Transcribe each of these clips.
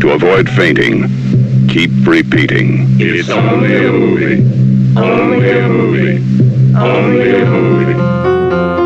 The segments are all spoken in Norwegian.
To avoid fainting, keep repeating. It's only a movie. Only a movie. Only a movie.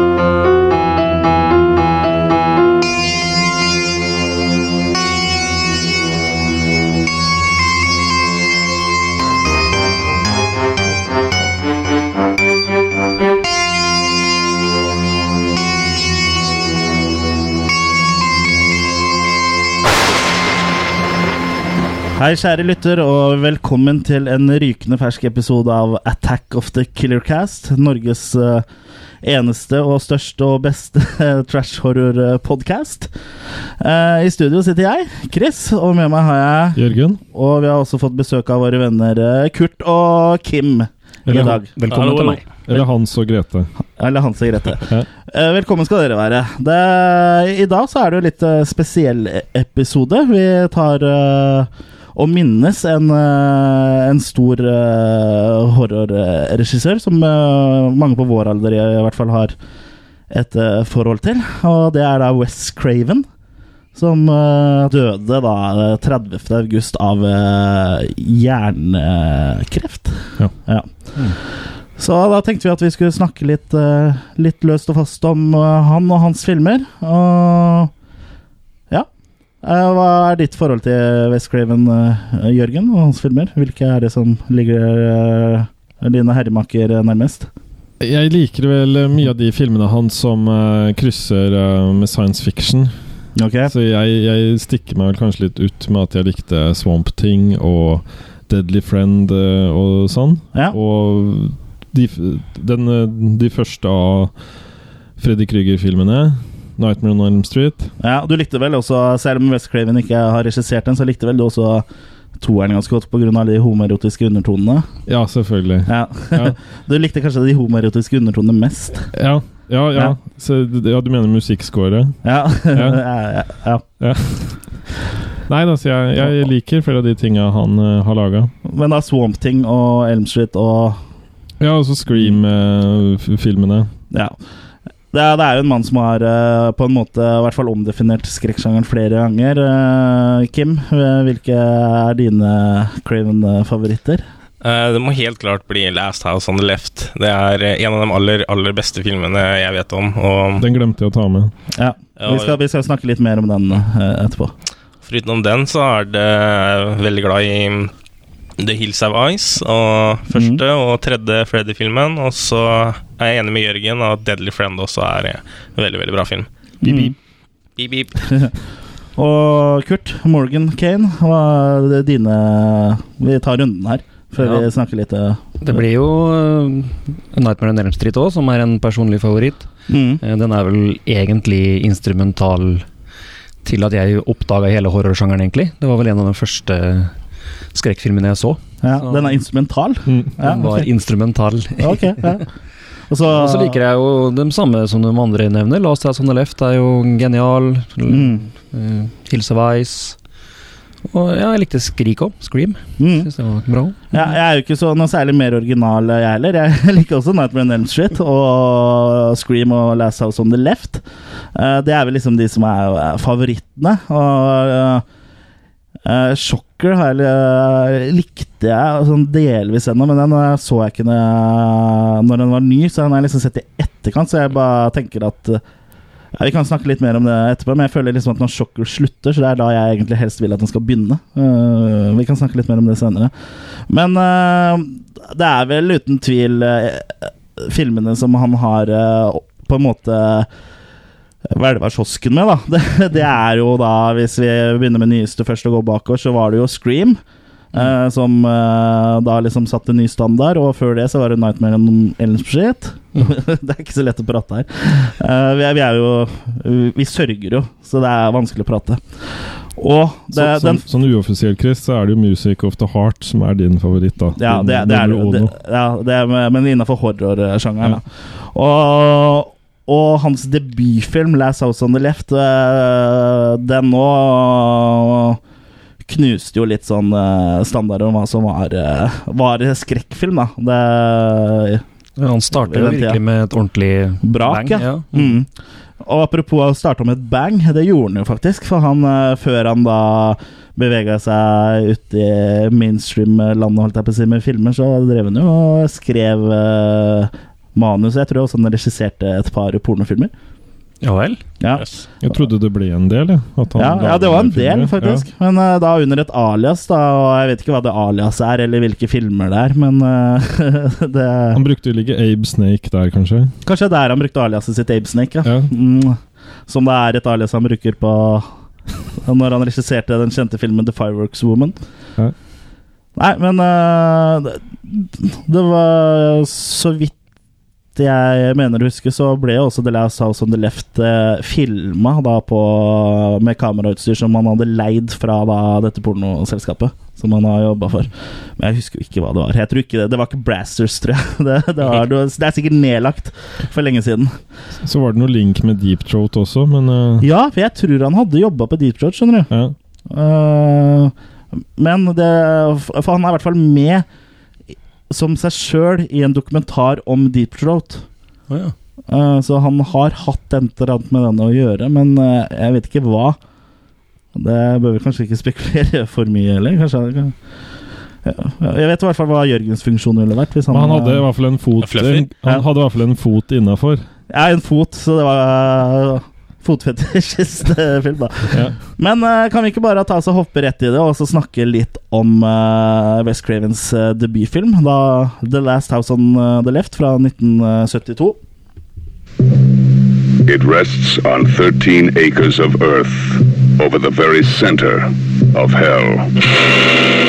Hei, kjære lytter, og velkommen til en rykende fersk episode av Attack of the Killer Cast. Norges eh, eneste og største og beste trash horror-podkast. I studio sitter jeg, Chris, og med meg har jeg Jørgen? Og vi har også fått besøk av våre venner eh, Kurt og Kim i dag. Velkommen til meg. eller Hans og Grete. Eller Hans og Grete. Eh, Velkommen skal dere være. Det, I dag så er det jo litt eh, spesiell episode. Vi tar eh, og minnes en, eh, en stor uh, horrorregissør som eh, mange på vår alder i, hvert fall har et eh, forhold til. Og det er da Wes Craven. Som eh, døde da eh, 30. august av eh, hjernekreft. Ja. ja. Så da tenkte vi at vi skulle snakke litt, eh, litt løst og fast om eh, han og hans filmer. Og. Eh, hva er ditt forhold til West Craven, eh, Jørgen, og hans filmer? Hvilke er det som ligger dine herremaker nærmest? Jeg liker vel mye av de filmene hans som eh, krysser eh, med science fiction. Okay. Så jeg, jeg stikker meg vel kanskje litt ut med at jeg likte Swamp Thing og Deadly Friend eh, og sånn. ja. Og de, den, eh, de første av Freddy Krüger-filmene. 'Nightmare on Elm Street'. ja. Du likte vel også, selv om West Craven ikke har regissert den, så likte vel du også toeren ganske godt pga. de homoerotiske undertonene? Ja, selvfølgelig. Ja. Ja. du likte kanskje de homoerotiske undertonene mest? Ja, ja. ja. Ja. Så, ja du mener musikkscoret? Ja. ja. ja. Ja. Nei, altså, jeg, jeg liker flere av de tinga han uh, har laga. Men da Swamp Thing og Elm Street og Ja, også Scream-filmene. Ja. Det er, det er jo en mann som har eh, på en måte i hvert fall omdefinert skrekksjangeren flere ganger. Eh, Kim, eh, hvilke er dine Craven-favoritter? Eh, det må helt klart bli Last House on the Left. Det er en av de aller, aller beste filmene jeg vet om. Og Den glemte jeg å ta med. Ja, vi skal, vi skal snakke litt mer om den etterpå. foruten den så er det veldig glad i The Hills Have Eyes, og første og tredje Freddy-filmen. Og så er jeg enig med Jørgen at Deadly Friend også er en veldig, veldig bra film. Mm. Beep, beep. Og Kurt, Morgan Kane, hva er dine Vi tar runden her før Ja. vi snakker litt. eh, Det blir jo uh, Nightmare on Elm Street òg, som er en personlig favoritt. mm. Eh, den er vel egentlig instrumental til at jeg oppdaga hele horrorsjangeren, egentlig. Det var vel en av de første skrekkfilmene jeg så. ja, Så- Den er instrumental? Mm. Ja, Den var instrumental. Ok, ja. Og så, Og så liker jeg jo de samme som de andre nevner. Last House on the Left er jo genial. mm. Eh, Hills of Og ja, jeg likte Skrik òg. Scream. Mm. Syns det var bra. Ja, jeg er jo ikke så noe særlig mer original, jeg heller. Jeg liker også Nightmare on Elm Street og Scream og Last House on the Left. Eh, det er vel liksom de som er eh, favorittene. Og uh, Shocker har jeg, eh, likte jeg sånn delvis ennå, men den eh, så jeg ikke når, jeg, når den var ny, så den har jeg liksom sett i etterkant, så jeg bare tenker at uh, Vi kan snakke litt mer om det etterpå, men jeg føler liksom at når Shocker slutter, så det er da jeg egentlig helst vil at den skal begynne. Uh, vi kan snakke litt mer om det senere. Men det er vel uten tvil filmene som han har på en måte hvelva kiosken med, da. Det, det er jo da, hvis vi begynner med nyeste først og går bakover, så var det jo Scream. eh, som eh, da liksom satte ny standard, og før det så var det Nightmare on Elm Street. det er ikke så lett å prate her. Eh, vi, er, vi er jo Vi sørger jo, så det er vanskelig å prate. Og det, Så, sånn, den sånn uoffisiell, Chris, så er det jo 'Music of the Heart' som er din favoritt, da. Ja, det, det er det. ja, det men innafor horrorsjangeren. da. Og, og hans debutfilm 'Last House on the Left', eh, den nå knuste jo litt sånn eh, standarder om hva som var, eh, var skrekkfilm, da. Det Ja, han starter jo virkelig med et ordentlig Brak, bang, ja. Mm. Og apropos å starte med et bang, det gjorde han jo faktisk. For han, eh, før han da bevega seg ut i mainstream-landet, holdt jeg på å si, med filmer, så drev han jo og skrev eh, manus. Jeg tror også han regisserte et par pornofilmer. Ja vel? Ja. Yes. Jeg trodde det ble en del, jeg. At han Ja, ja, det var en del, filmer. faktisk. Men uh, da under et alias, da. Og jeg vet ikke hva det alias er, eller hvilke filmer det er, men uh, det Han brukte jo ikke Abe Snake der, kanskje. Kanskje det er der han brukte aliaset sitt, Abe Snake. Ja. Ja. Mm, som det er et alias han bruker på Når han regisserte den kjente filmen The Fireworks Woman. Ja. Nei, men uh, det, det var så vidt jeg mener å huske, så ble jo også The Last House on the Left eh, filma med kamerautstyr som han hadde leid fra da, dette pornoselskapet. Som han har jobba for. Men jeg husker jo ikke hva det var. Jeg tror ikke Det Det var ikke Brassers, tror jeg. Det, det, var, det er sikkert nedlagt for lenge siden. Så var det noe link med Deep Throat også, men uh... Ja, for jeg tror han hadde jobba på Deep Throat, skjønner du. ja. Uh, men det For han er i hvert fall med som seg sjøl i en dokumentar om Deep Throat. Oh, ja. Eh, så han har hatt et eller annet med denne å gjøre, men eh, jeg vet ikke hva. Det bør vi kanskje ikke spekulere for mye heller. Kanskje ja, Jeg vet i hvert fall hva Jørgens funksjon ville vært. Hvis han, han hadde i eh, hvert fall en fot en, Han hadde i hvert fall en fot innafor. ja, en fot, så det var fotfetisjist-film. Ja. Men eh, kan vi ikke bare ta oss og hoppe rett i det, og så snakke litt om uh, West Cravens eh, debutfilm, da The Last House on eh, the Left fra 1972. It rests on 13 acres of earth over the very center of hell.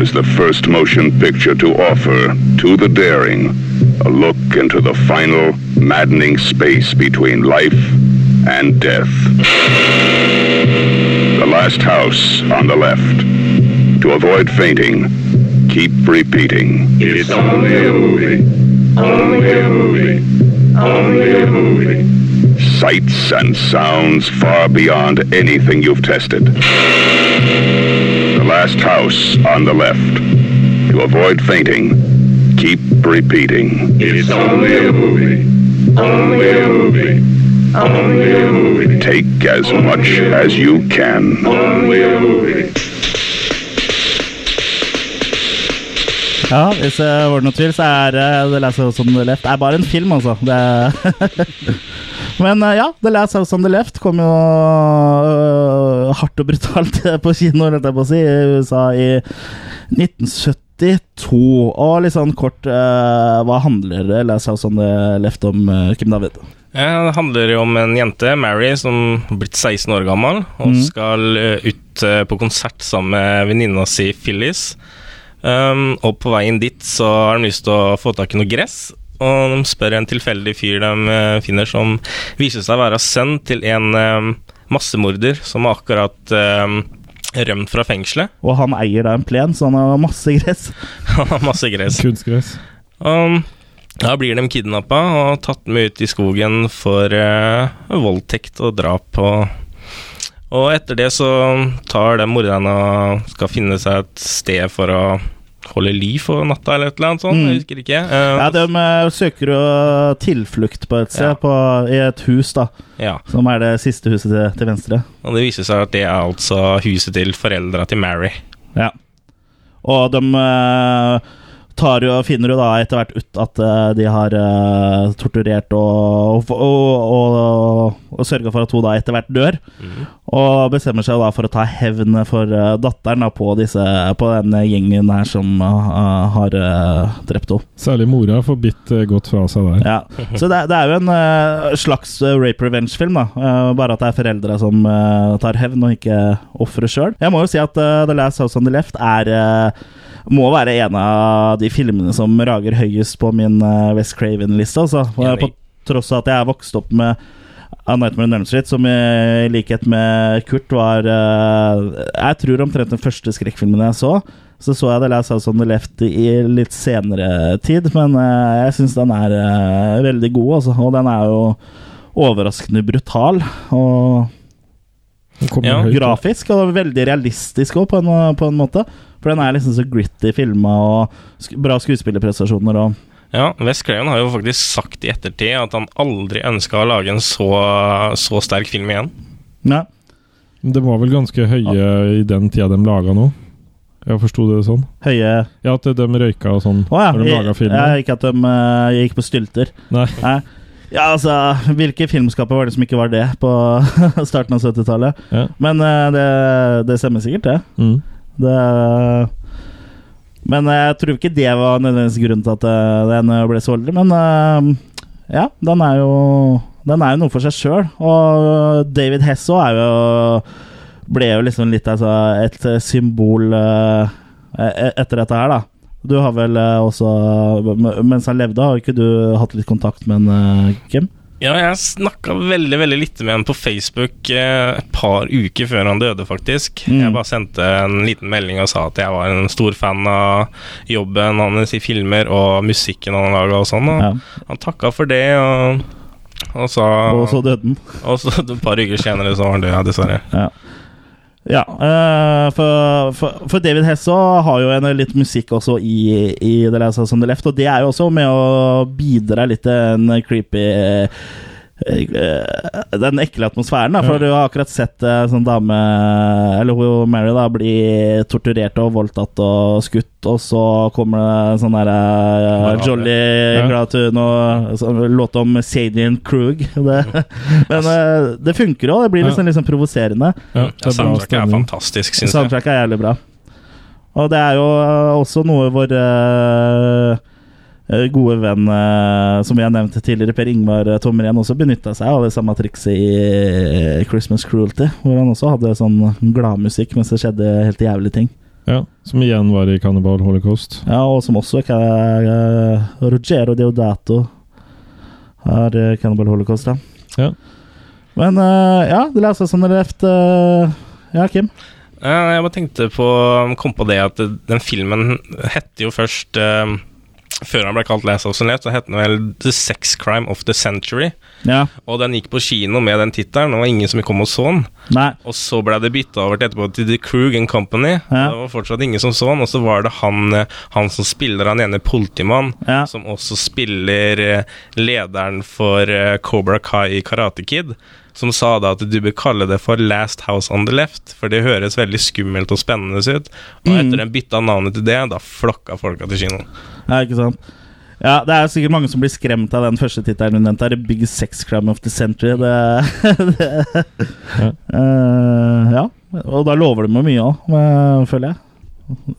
Here's the first motion picture to offer to the daring a look into the final maddening space between life and death. The last house on the left. To avoid fainting, keep repeating. It's only a movie. Only a movie. Only a movie. Sights and sounds far beyond anything you've tested. The last house on the left. To avoid fainting, keep repeating. It's only a movie. Only a movie. Only a movie. Take as much as you can. Only a movie. Ja, hvis det var noe tvil, så er uh, The Last House on the Left Det er bare en film, altså. Det er Men uh, ja, The Last House on the Left kom jo uh, hardt og brutalt på kino, rett jeg på å si, i USA i 1972. Og litt sånn kort, eh, hva handler The Last House on the Left om, eh, Kim David? Det handler jo om en jente, Mary, som har blitt 16 år gammel, og mm. skal eh, ut eh, på konsert sammen med venninna si Phyllis. Um, og på veien dit så har de lyst til å få tak i noe gress, og de spør en tilfeldig fyr de eh, finner som viser seg å være sønn til en eh, massemorder som har akkurat eh, rømt fra fengselet. Og han eier da en plen, så han har masse gress. Han har masse gress. Kunstgress. Um, da blir de kidnappa og tatt med ut i skogen for uh, voldtekt og drap. Og, og etter det så tar de morderne og skal finne seg et sted for å holde liv for natta, eller et eller annet sånt. Mm. Jeg husker ikke. Uh, Ja, De eh, søker jo tilflukt på et sted, Ja. på, i et hus, da. ja. Som er det siste huset til, til venstre. Og det viser seg at det er altså huset til foreldra til Mary. Ja. Og de eh, tar jo, finner jo da etter hvert ut at eh, de har uh, torturert og, og, og, og, og sørga for at hun da etter hvert dør. Mm. Og bestemmer seg da for å ta hevn for uh, datteren da på, disse, på den gjengen her som uh, har drept henne. Særlig mora får bitt godt fra seg der. Ja. Så det, det er jo en slags rape revenge-film, da. Bare at det er foreldre som tar hevn, og ikke offeret sjøl. Jeg må jo si at The Last House on the Left er må være en av de filmene som rager høyest på min eh, West Craven-liste. Altså. På tross av at jeg er vokst opp med A Nightmare on Elm Street, som i likhet med Kurt var eh, Jeg tror omtrent den første skrekkfilmen jeg så. Så så jeg The Last House on the Left i litt senere tid, men eh, jeg syns den er veldig god, altså. Og den er jo overraskende brutal. Og Ja, grafisk, og veldig realistisk òg, på, på en måte. For den er liksom så gritty filma, og sk bra skuespillerprestasjoner og Ja, West Craven har jo faktisk sagt i ettertid at han aldri ønska å lage en så, så sterk film igjen. Ja. Men Det var vel ganske høye i den tida de laga noe? Jeg forsto det sånn? Høye Ja, at de røyka og sånn Å ja. når de laga film? ja, ikke at de uh, gikk på stylter. Nei. Nei. Ja, altså Hvilke filmskaper var det som ikke var det på starten av 70-tallet? Ja. Men uh, det, det stemmer sikkert, det. Mm. Det men jeg tror ikke det var nødvendigvis grunnen til at eh, den ble så dårlig. Men eh, ja, den er jo Den er jo noe for seg sjøl. Og David Hesso er jo Ble jo liksom litt altså, et symbol eh, e- etter dette her, da. Du har vel eh, også Mens han levde, har ikke du hatt litt kontakt med eh, Kim? Ja, jeg snakka veldig veldig lite med han på Facebook eh, et par uker før han døde, faktisk. Mm. Jeg bare sendte en liten melding og sa at jeg var en stor fan av jobben hans i filmer og musikken han laga og sånn. Og Ja. Han takka for det og, og så, Og så døde han. Og så et par uker senere så var han død, ja, dessverre. Ja. Ja, eh, for, for, for David Hess har jo en litt musikk også i, i The Last House on the Left, og det er jo også med å bidra litt til en creepy eh, eh, Den ekle atmosfæren, da. For Ja. du har akkurat sett en sånn dame, eller hun Mary, da, bli torturert og voldtatt og skutt, og så kommer det en sånn derre uh, Jolly Ja. glad tune og sånn låt om Sadian Krug. Det, men uh, det funker òg. Det blir liksom, liksom provoserende. Ja, Ja, Soundtracket er fantastisk, syns jeg. Soundtracket er jævlig bra. Og det er jo eh, også noe hvor eh, eh, gode venn, eh, som vi har nevnt tidligere, Per Ingvar uh, Tomren, også benytta seg av det samme trikset i eh, Christmas Cruelty. Hvor han også hadde sånn gladmusikk mens det skjedde helt jævlige ting. Ja, Som igjen var i Cannibal Holocaust. Ja, og som også uh, Rogero Deodato har uh, Cannibal Holocaust, da. Ja. Men uh, ja, det leser sånn det left. eh, ja, Kim? Jeg bare tenkte på kom på det at den filmen hette jo først eh, Før han ble kalt Last of Us så het den vel The Sex Crime of the Century. Ja. Og den gikk på kino med den tittelen, og det var ingen som kom og så den. Nei. Og så ble det bytta over til etterpå til The Krug and Company. Ja. Det var fortsatt ingen som så den, og så var det han, eh, han som spiller han ene politimannen, Ja. som også spiller eh, lederen for eh, Cobra Kai i Karate Kid, som sa da at du bør kalle det for Last House on the Left, for det høres veldig skummelt og spennende ut. Og Mm. etter den bytta navnet til det, da flokka folka til kinoen. Ja, ikke sant? Ja, Det er sikkert mange som blir skremt av den første tittelen hun nevnte. her, Big Sex Crime of the Century. Det, det Ja. Uh, ja. Og da lover de meg mye òg, føler jeg.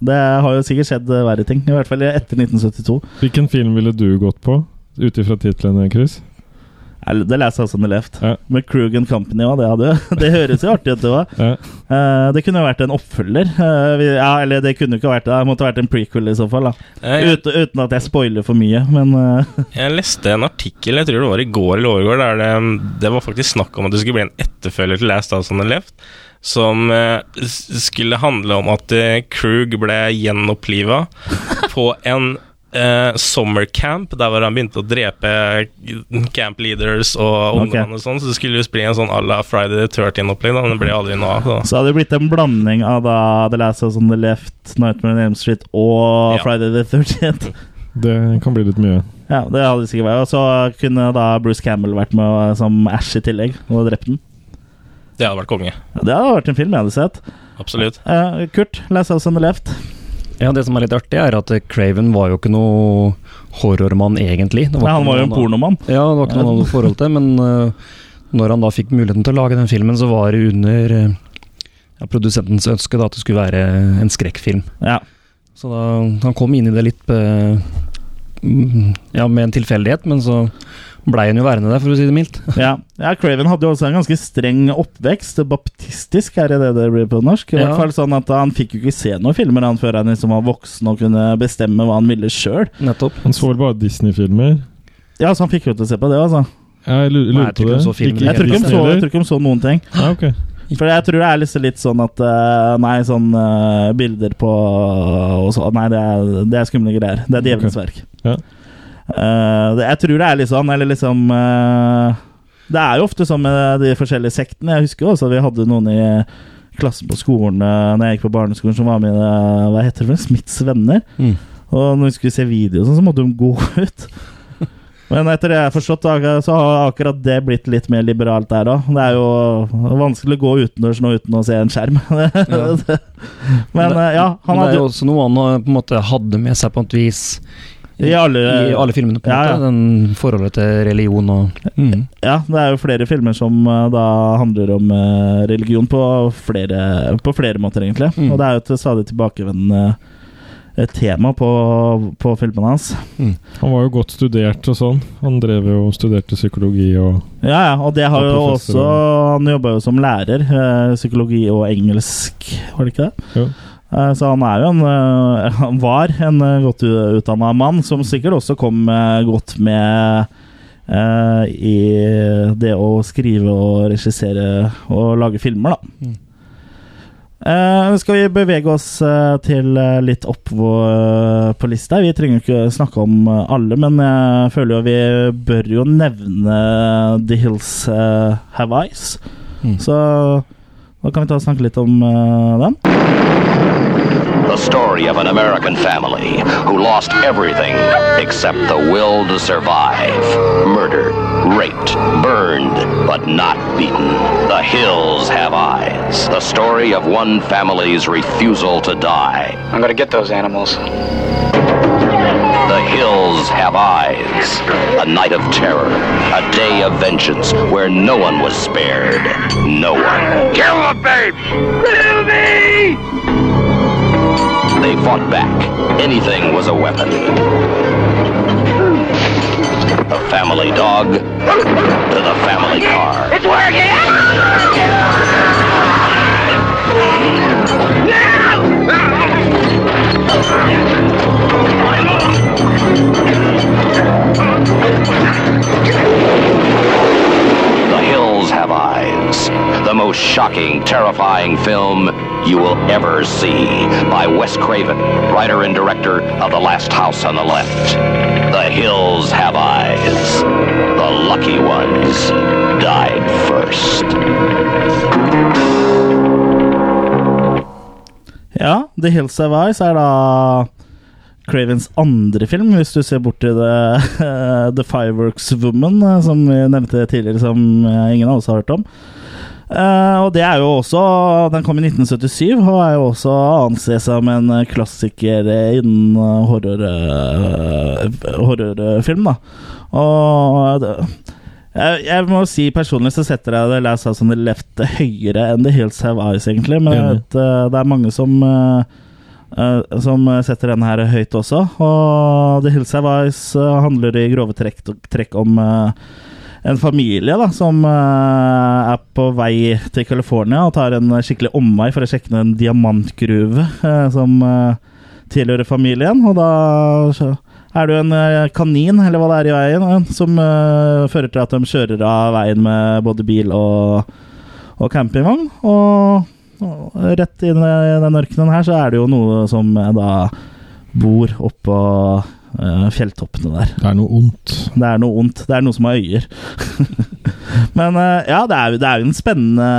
Det har jo sikkert skjedd eh, verre ting. I hvert fall etter 1972. Hvilken film ville du gått på, ut ifra titlene, Chris? Det leser jeg som det left. Ja. Med Krug and Company òg, det hadde Det høres jo artig ut, det òg. Ja. det kunne jo vært en oppfølger. Uh, vi- ja, eller det kunne jo ikke vært det. Det måtte vært en prequel i så fall. da Jeg, Uten, uten at jeg spoiler for mye, men uh. jeg leste en artikkel, jeg tror det var i går eller overgår, der det, det var faktisk snakk om at det skulle bli en etterfølger til Last House on the Left. Som eh, skulle handle om at eh, Krug ble gjenoppliva på en eh, sommercamp der hvor han begynte å drepe camp leaders og ungdommer og sånn. Så det skulle jo bli en sånn à la Friday the 13-opplegg, men det ble aldri noe av. så. Så hadde det blitt en blanding av da The Last House on the Left, Nightmare on Elm Street og Ja. Friday the 13th. Det kan bli litt mye. Ja, det hadde sikkert vært. Og så kunne da Bruce Campbell vært med som Ash i tillegg og drept den. Det hadde vært konge. Ja, det hadde vært en film jeg hadde sett. Absolutt. Uh, Kurt, Last House on the Left. Ja, Det som er litt artig, er at Craven var jo ikke noe horrormann, egentlig. Nei, han var jo en pornomann. Ja, det var ikke noe han hadde forhold til, men uh, når han da fikk muligheten til å lage den filmen, så var det under øh, ja, produsentens ønske da, at det skulle være en skrekkfilm. Ja. Så da, han kom inn i det litt mm, ja, med en tilfeldighet, men så blei han jo værende der, for å si det mildt. Ja. ja, Craven hadde jo også en ganske streng oppvekst. Baptistisk, er det det det blir på norsk? I Ja. hvert fall sånn at Han fikk jo ikke se noen filmer han før han liksom var voksen og kunne bestemme hva han ville sjøl. Nettopp. Han så vel bare Disney-filmer. Ja, så han fikk jo til å se på det, altså. Jeg Nei, lurer jeg på ikke det. Jeg tror ikke så, jeg tror ikke de så noen ting. Ja, ok. For jeg tror det er liksom litt sånn at eh, Nei, sånn eh, bilder på og så, Nei, det er, det er skumle greier. Det er djevelens verk. verk. Ja. Det, jeg tror det er litt sånn, eller liksom uh, Det er jo ofte sånn med de forskjellige sektene. Jeg husker også at vi hadde noen i klassen på skolen uh, Når jeg gikk på barneskolen som var med i Hva heter det? Smiths venner. Mm. Og når vi skulle se video, sånn, så måtte de gå ut. Men etter det jeg har forstått, så har akkurat det blitt litt mer liberalt der òg. Det er jo vanskelig å gå utendørs nå uten å se en skjerm. Men eh, ja, han Men det er hadde jo også noe han på en måte hadde med seg på et vis I alle- i alle filmene, på en Ja, ja. måte. Den forholdet til religion og mm. Ja, det er jo flere filmer som eh, da handler om eh, religion på flere, på flere måter, egentlig. Mm. Og det er jo et stadig tilbakevendende eh, tema på, på filmene hans. Han var jo godt studert og sånn. Han drev jo og studerte psykologi og Ja, ja, og det har Og jo også Han jobba jo som lærer, psykologi og engelsk, var det ikke det? Jo. Eh, Så han er jo en eh, Han var en eh, godt utdanna mann, som sikkert også kom eh, godt med eh, i det å skrive og regissere og lage filmer, da. Mm. Uh, skal vi bevege oss eh, til eh, litt opp på lista? Vi trenger ikke snakke om eh, alle, men jeg føler jo vi bør jo nevne The Hills eh, Have Eyes. Mm. Så da kan vi ta og snakke litt om eh, den. The story of an American family who lost everything except the will to survive. Murdered, raped, burned, but not beaten. The hills have eyes. The story of one family's refusal to die. I'm gonna get those animals. The hills have eyes. A night of terror. A day of vengeance where no one was spared. No one. Kill the babe! Kill me! They fought back. Anything was a weapon. The family dog to the family car. It's working! Ah! The Hills Have The most shocking, terrifying film you will ever see by Wes Craven, writer and director of The Last House on the Left. The Hills Have Eyes. The lucky ones died first. Ja, The Hills Have Eyes er da Cravens andre film, hvis du ser bort til The, The Fireworks Woman, eh, som vi nevnte tidligere, som eh, ingen av oss har hørt om. Eh, og det er jo også Den kom i 1977 og er jo også å anse som en eh, klassiker innen eh, horror, uh, horrorfilm, da. Og det, jeg, jeg må si personlig så setter jeg The Last House on the Left høyere enn The Hills Have Eyes, egentlig. Men jeg vet, uh, det er mange som Uh, som setter denne her høyt også. Og The Hills Have Eyes uh, handler i grove trekk, trekk om eh, en familie da, som uh, er på vei til California og tar en skikkelig omvei for å sjekke en diamantgruve uh, som uh, tilhører familien. Og da er det jo en kanin, eller hva det er i veien, som fører til at de kjører av veien med både bil og, og campingvogn. Og, og rett inn i den ørkenen her så er det jo noe som da bor oppå fjelltoppene der. Det er noe ondt. Det er noe ondt. Det er noe som har øyer. Men eh, ja, det er, det er jo en spennende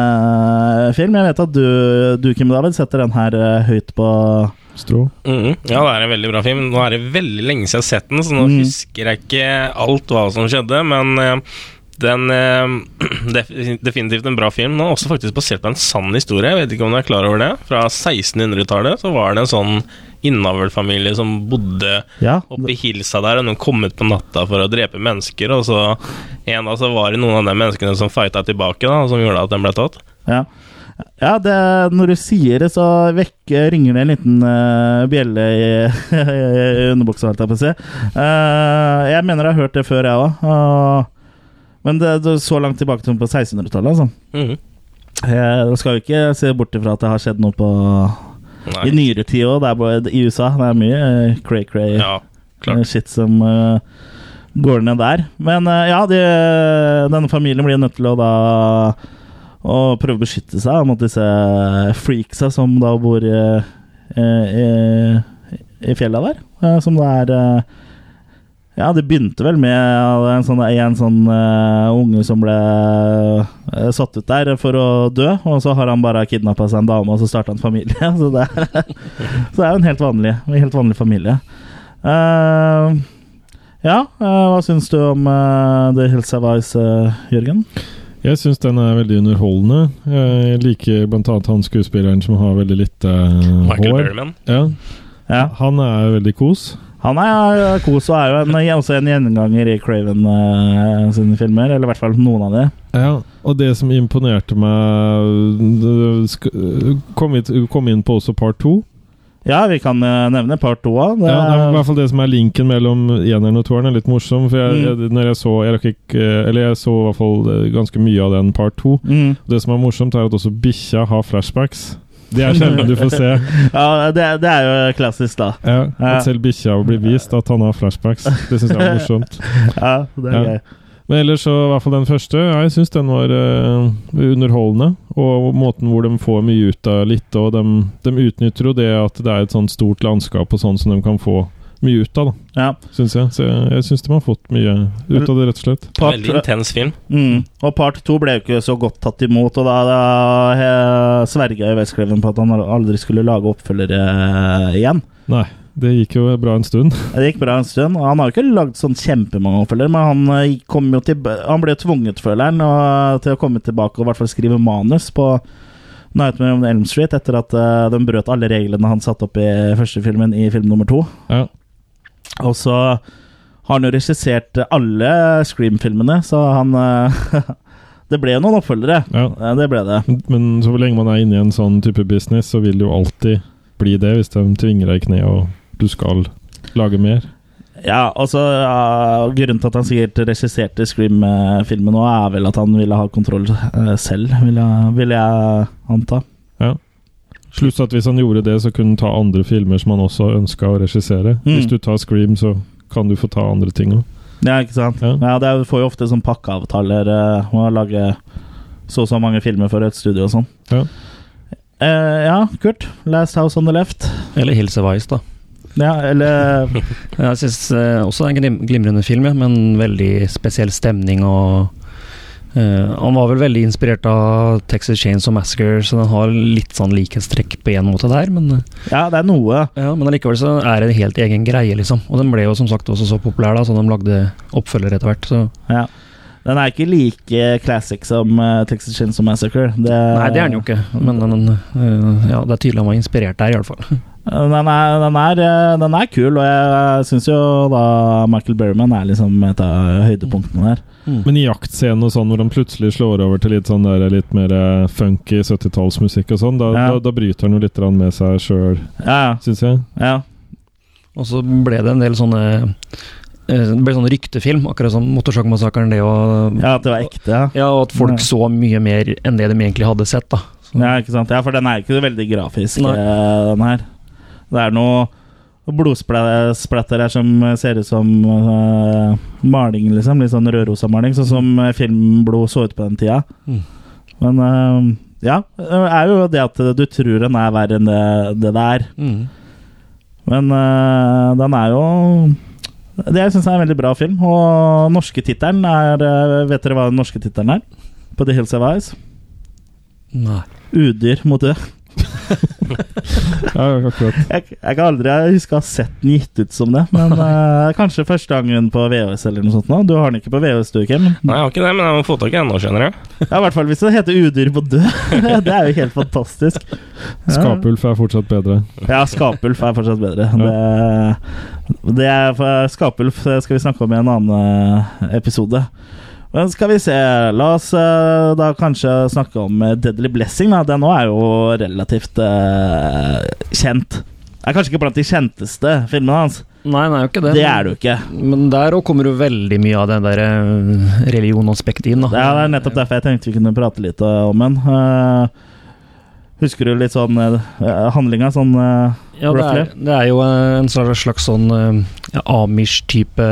eh, film. Jeg vet at du, du Kim David, setter den her eh, høyt på Strå. Mhm. Ja, det er en veldig bra film. Nå er det veldig lenge siden jeg har sett den, så nå Mm. husker jeg ikke alt hva som skjedde, men eh, den eh, def Definitivt en bra film. Den er også faktisk basert på en sann historie. Jeg vet ikke om du er klar over det. Fra 1600-tallet så var det en sånn innavlfamilie som bodde Ja, oppe i hilsa der, og noen kom ut på natta for å drepe mennesker, og så en av så var det noen av de menneskene som fighta tilbake, da, som gjorde at den ble tatt. Ja, ja det, når du sier det, så vekker, ringer det en liten uh, bjelle i, i underbuksa, holdt jeg på å si. Uh, jeg mener jeg har hørt det før, jeg òg. men det, det så langt tilbake som på 1600-tallet, altså. Mhm. Jeg skal jo ikke se bort ifra at det har skjedd noe på Nei. i nyere tid òg. I USA. Det er mye eh, cray-cray Ja, shit som uh, går ned der. Men uh, ja, de, denne familien blir nødt til å da å prøve å beskytte seg mot disse freaksa som da bor i, i, i fjellet der. eh, som det er eh, Ja, det begynte vel med en sånn, en sånn uh, unge som ble uh, satt ut der for å dø, og så har han bare kidnappa seg en dame, og så starta han familie. Så det er, så det er jo en helt vanlig, en helt vanlig familie. Uh, ja, hva syns du om The Hills of Ice, Jørgen? Jeg syns den er veldig underholdende. Jeg liker bl.a. han skuespilleren som har veldig lite hår. Michael. Berryman. Ja, Ja. han er veldig kos. Han er kos og er jo en, også en gjenganger i Craven uh, sine filmer, eller i hvert fall noen av de. Ja, og det som imponerte meg Kom, hit, kom inn på også part to. Ja, vi kan eh, nevne part to òg. Ja, det er i hvert fall det som er linken mellom eneren og toeren, er litt morsom. For jeg, Mm. jeg, jeg så jeg ikke, Eller jeg så i hvert fall eh, ganske mye av den part to. mm. Det som er morsomt, er at også bikkja har flashbacks. Det er sjelden du får se. Ja, det, det er jo klassisk, da. Ja, at selv bikkja blir vist at han har flashbacks. Det syns jeg er morsomt. Ja, det er Ja. gøy. Men ellers så, i hvert fall den første, jeg syns den var uh, underholdende. Og måten hvor de får mye ut av litt, og de, de utnytter jo det at det er et sånt stort landskap og sånn som de kan få mye ut av, da, Ja. syns jeg. Så jeg, jeg syns de har fått mye ut av det, rett og slett. Part, Veldig intens film. mm. Og part to ble jo ikke så godt tatt imot, og da, da sverga jo Westcraven på at han aldri skulle lage oppfølgere eh, igjen. Nei, det gikk jo bra en stund. Det gikk bra en stund, og han har jo ikke lagd sånn kjempemange oppfølgere, men han, eh, kom jo til, han ble jo tvunget, føler han, til å komme tilbake og i hvert fall skrive manus på Nightmare on Elm Street etter at uh, de brøt alle reglene han satte opp i første filmen, i film nummer to. Ja. Og så har han jo regissert alle Scream-filmene, så han eh, Det ble jo noen oppfølgere. ja. Eh, Det ble det. Men så lenge man er inne i en sånn type business, så vil det jo alltid bli det, hvis de tvinger deg i kne og du skal lage mer. Ja, altså ja, Grunnen til at han sikkert regisserte Scream-filmen nå, er vel at han ville ha kontroll eh, selv, vil jeg, vil jeg anta. Pluss at hvis han gjorde det, så kunne han ta andre filmer som han også ønska å regissere. Mm. Hvis du tar Scream, så kan du få ta andre ting òg. Ja, ikke sant? Ja. Ja, det er, får jo ofte sånn pakkeavtaler Uh, å lage så og så mange filmer for et studio og sånn. Ja. Uh, ja, Kurt. 'Last House on the Left'. Eller Hilse Weiss, da. Ja, eller Jeg syns uh, også det er en glim glimrende film, ja, men veldig spesiell stemning og eh, Han var vel veldig inspirert av Texas Chains og Massacre, så den har litt sånn likhetstrekk på en måte der, men eh, Ja, det er noe. ja, men allikevel så er det en helt egen greie, liksom. Og den ble jo som sagt også så populær, da, så de lagde oppfølger etter hvert. Så Ja. Den er ikke like classic som uh, Texas og Massacre. Det, Nei, det er den jo ikke, men den, uh, ja, det er tydelig han var inspirert der, i hvert fall. Den er, den er, eh, den er kul, og jeg syns jo da Michael Berryman er liksom et av høydepunktene der. Men i jaktscenen og sånn, hvor han plutselig slår over til litt sånn der, litt mer eh, funky 70-tallsmusikk og sånn, da, Ja. da, da bryter han jo litt med seg sjøl, Ja, syns jeg. ja. Og så ble det en del sånne eh, Det ble sånn ryktefilm, akkurat som Motorsagmassakren, det og ja at det var ekte. Ja. Ja, og at folk Ja. så mye mer enn det de egentlig hadde sett, da. Så, Ja, ikke sant? Ja, for den er ikke veldig grafisk, Nei. den her. Det er noe blodsplatter her som ser ut som uh, maling, liksom. Litt sånn rødrosa-maling, sånn som filmblod så ut på den tida. Mm. Men uh, ja, det er jo det at du tror den er verre enn det det, det er. Mm. Men uh, den er jo Det jeg syns er en veldig bra film. Og norske tittelen er Vet dere hva den norske tittelen er? På The Hills of Eyes? Nei. Udyr mot død. Ja. Jeg, jeg kan aldri huske å ha sett den gitt ut som det, men uh, kanskje første gangen på VHS eller noe sånt. nå Du har den ikke på VHS, du, Kim? Nei, jeg har ikke det, men jeg må få tak i ennå, skjønner jeg. Ja, I hvert fall hvis det heter Udyr på død. det er jo helt fantastisk. Ja. Skapulf er fortsatt bedre. Ja, Skapulf er fortsatt bedre. Det, det er Skapulf skal vi snakke om i en annen eh, episode. Men skal vi se La oss eh, da kanskje snakke om eh, Deadly Blessing. Da. Den nå er jo relativt uh, kjent. Er kanskje ikke blant de kjenteste filmene hans. Nei, jo ikke det. Det er du ikke. Men der òg kommer jo veldig mye av den der religionaspektet inn, da. Ja, det er nettopp derfor jeg tenkte vi kunne prate litt om den. Uh, husker du litt sånn uh, handlinga? Sånn uh, Ja, det er, det er jo en slags, slags sånn uh, Amish-type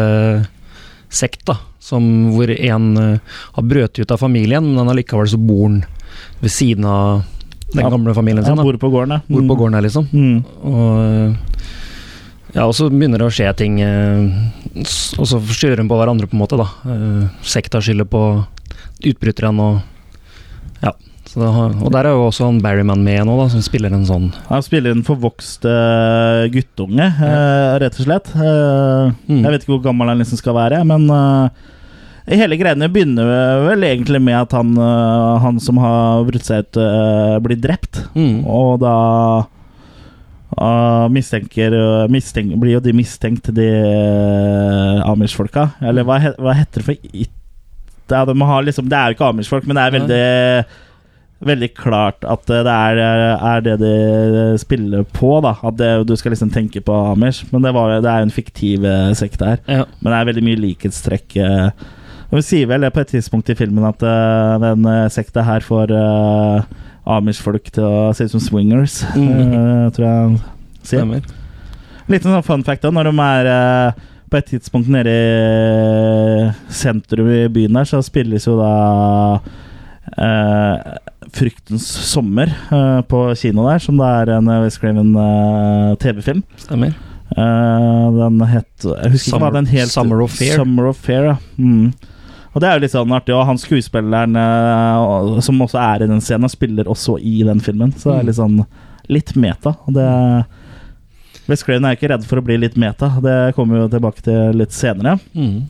sekt, da. Som hvor en eh, har brøt ut av familien, men allikevel så bor han ved siden av den Ja. gamle familien sin. Han bor på gården, ja. Bor på gården her, liksom. Mm. Og, eh, Ja, og så begynner det å skje ting, eh, og så skylder de på hverandre, på en måte. da. Sekta skylder på utbryterne og Ja. Har, og der er jo også han Barryman med nå, da, som spiller en sånn Han spiller en forvokst uh, guttunge, eh, rett og slett. Uh, Mm. Jeg vet ikke hvor gammel han liksom skal være, men eh, hele greiene begynner vel egentlig med at han, han som har brutt seg ut, blir drept. mm. Og da mistenker, mistenk, blir jo de mistenkt, de uh, Amish-folka. Eller hva, hva heter det for it, det, er, de har liksom, det er jo ikke Amish-folk, men det er veldig Veldig klart at det er, er det de spiller på. da At det, du skal liksom tenke på Amish. Men det, var, det er jo en fiktiv eh, sekt her. Ja. Men det er veldig mye likhetstrekk. eh. Og Vi sier vel på et tidspunkt i filmen at uh, den eh, sekta her får uh, Amish-folk til å se ut som swingers. Mm. uh, tror jeg sier. Liten sånn fun fact da, når de er uh, på et tidspunkt nede i sentrum i byen der, så spilles jo da eh, Fryktens sommer uh, på kino der, som det er en uh, West Craven eh, TV-film. Stemmer. Eh, den het Jeg husker ikke hva Summer- den het. Summer of Fear. Summer of Fair ja. Mm. Og det er jo litt sånn artig, og han skuespilleren eh, som også er i den scenen, spiller også i den filmen. Så det er litt sånn litt meta. Og det West Craven er ikke redd for å bli litt meta, det kommer vi jo tilbake til litt senere. Mm.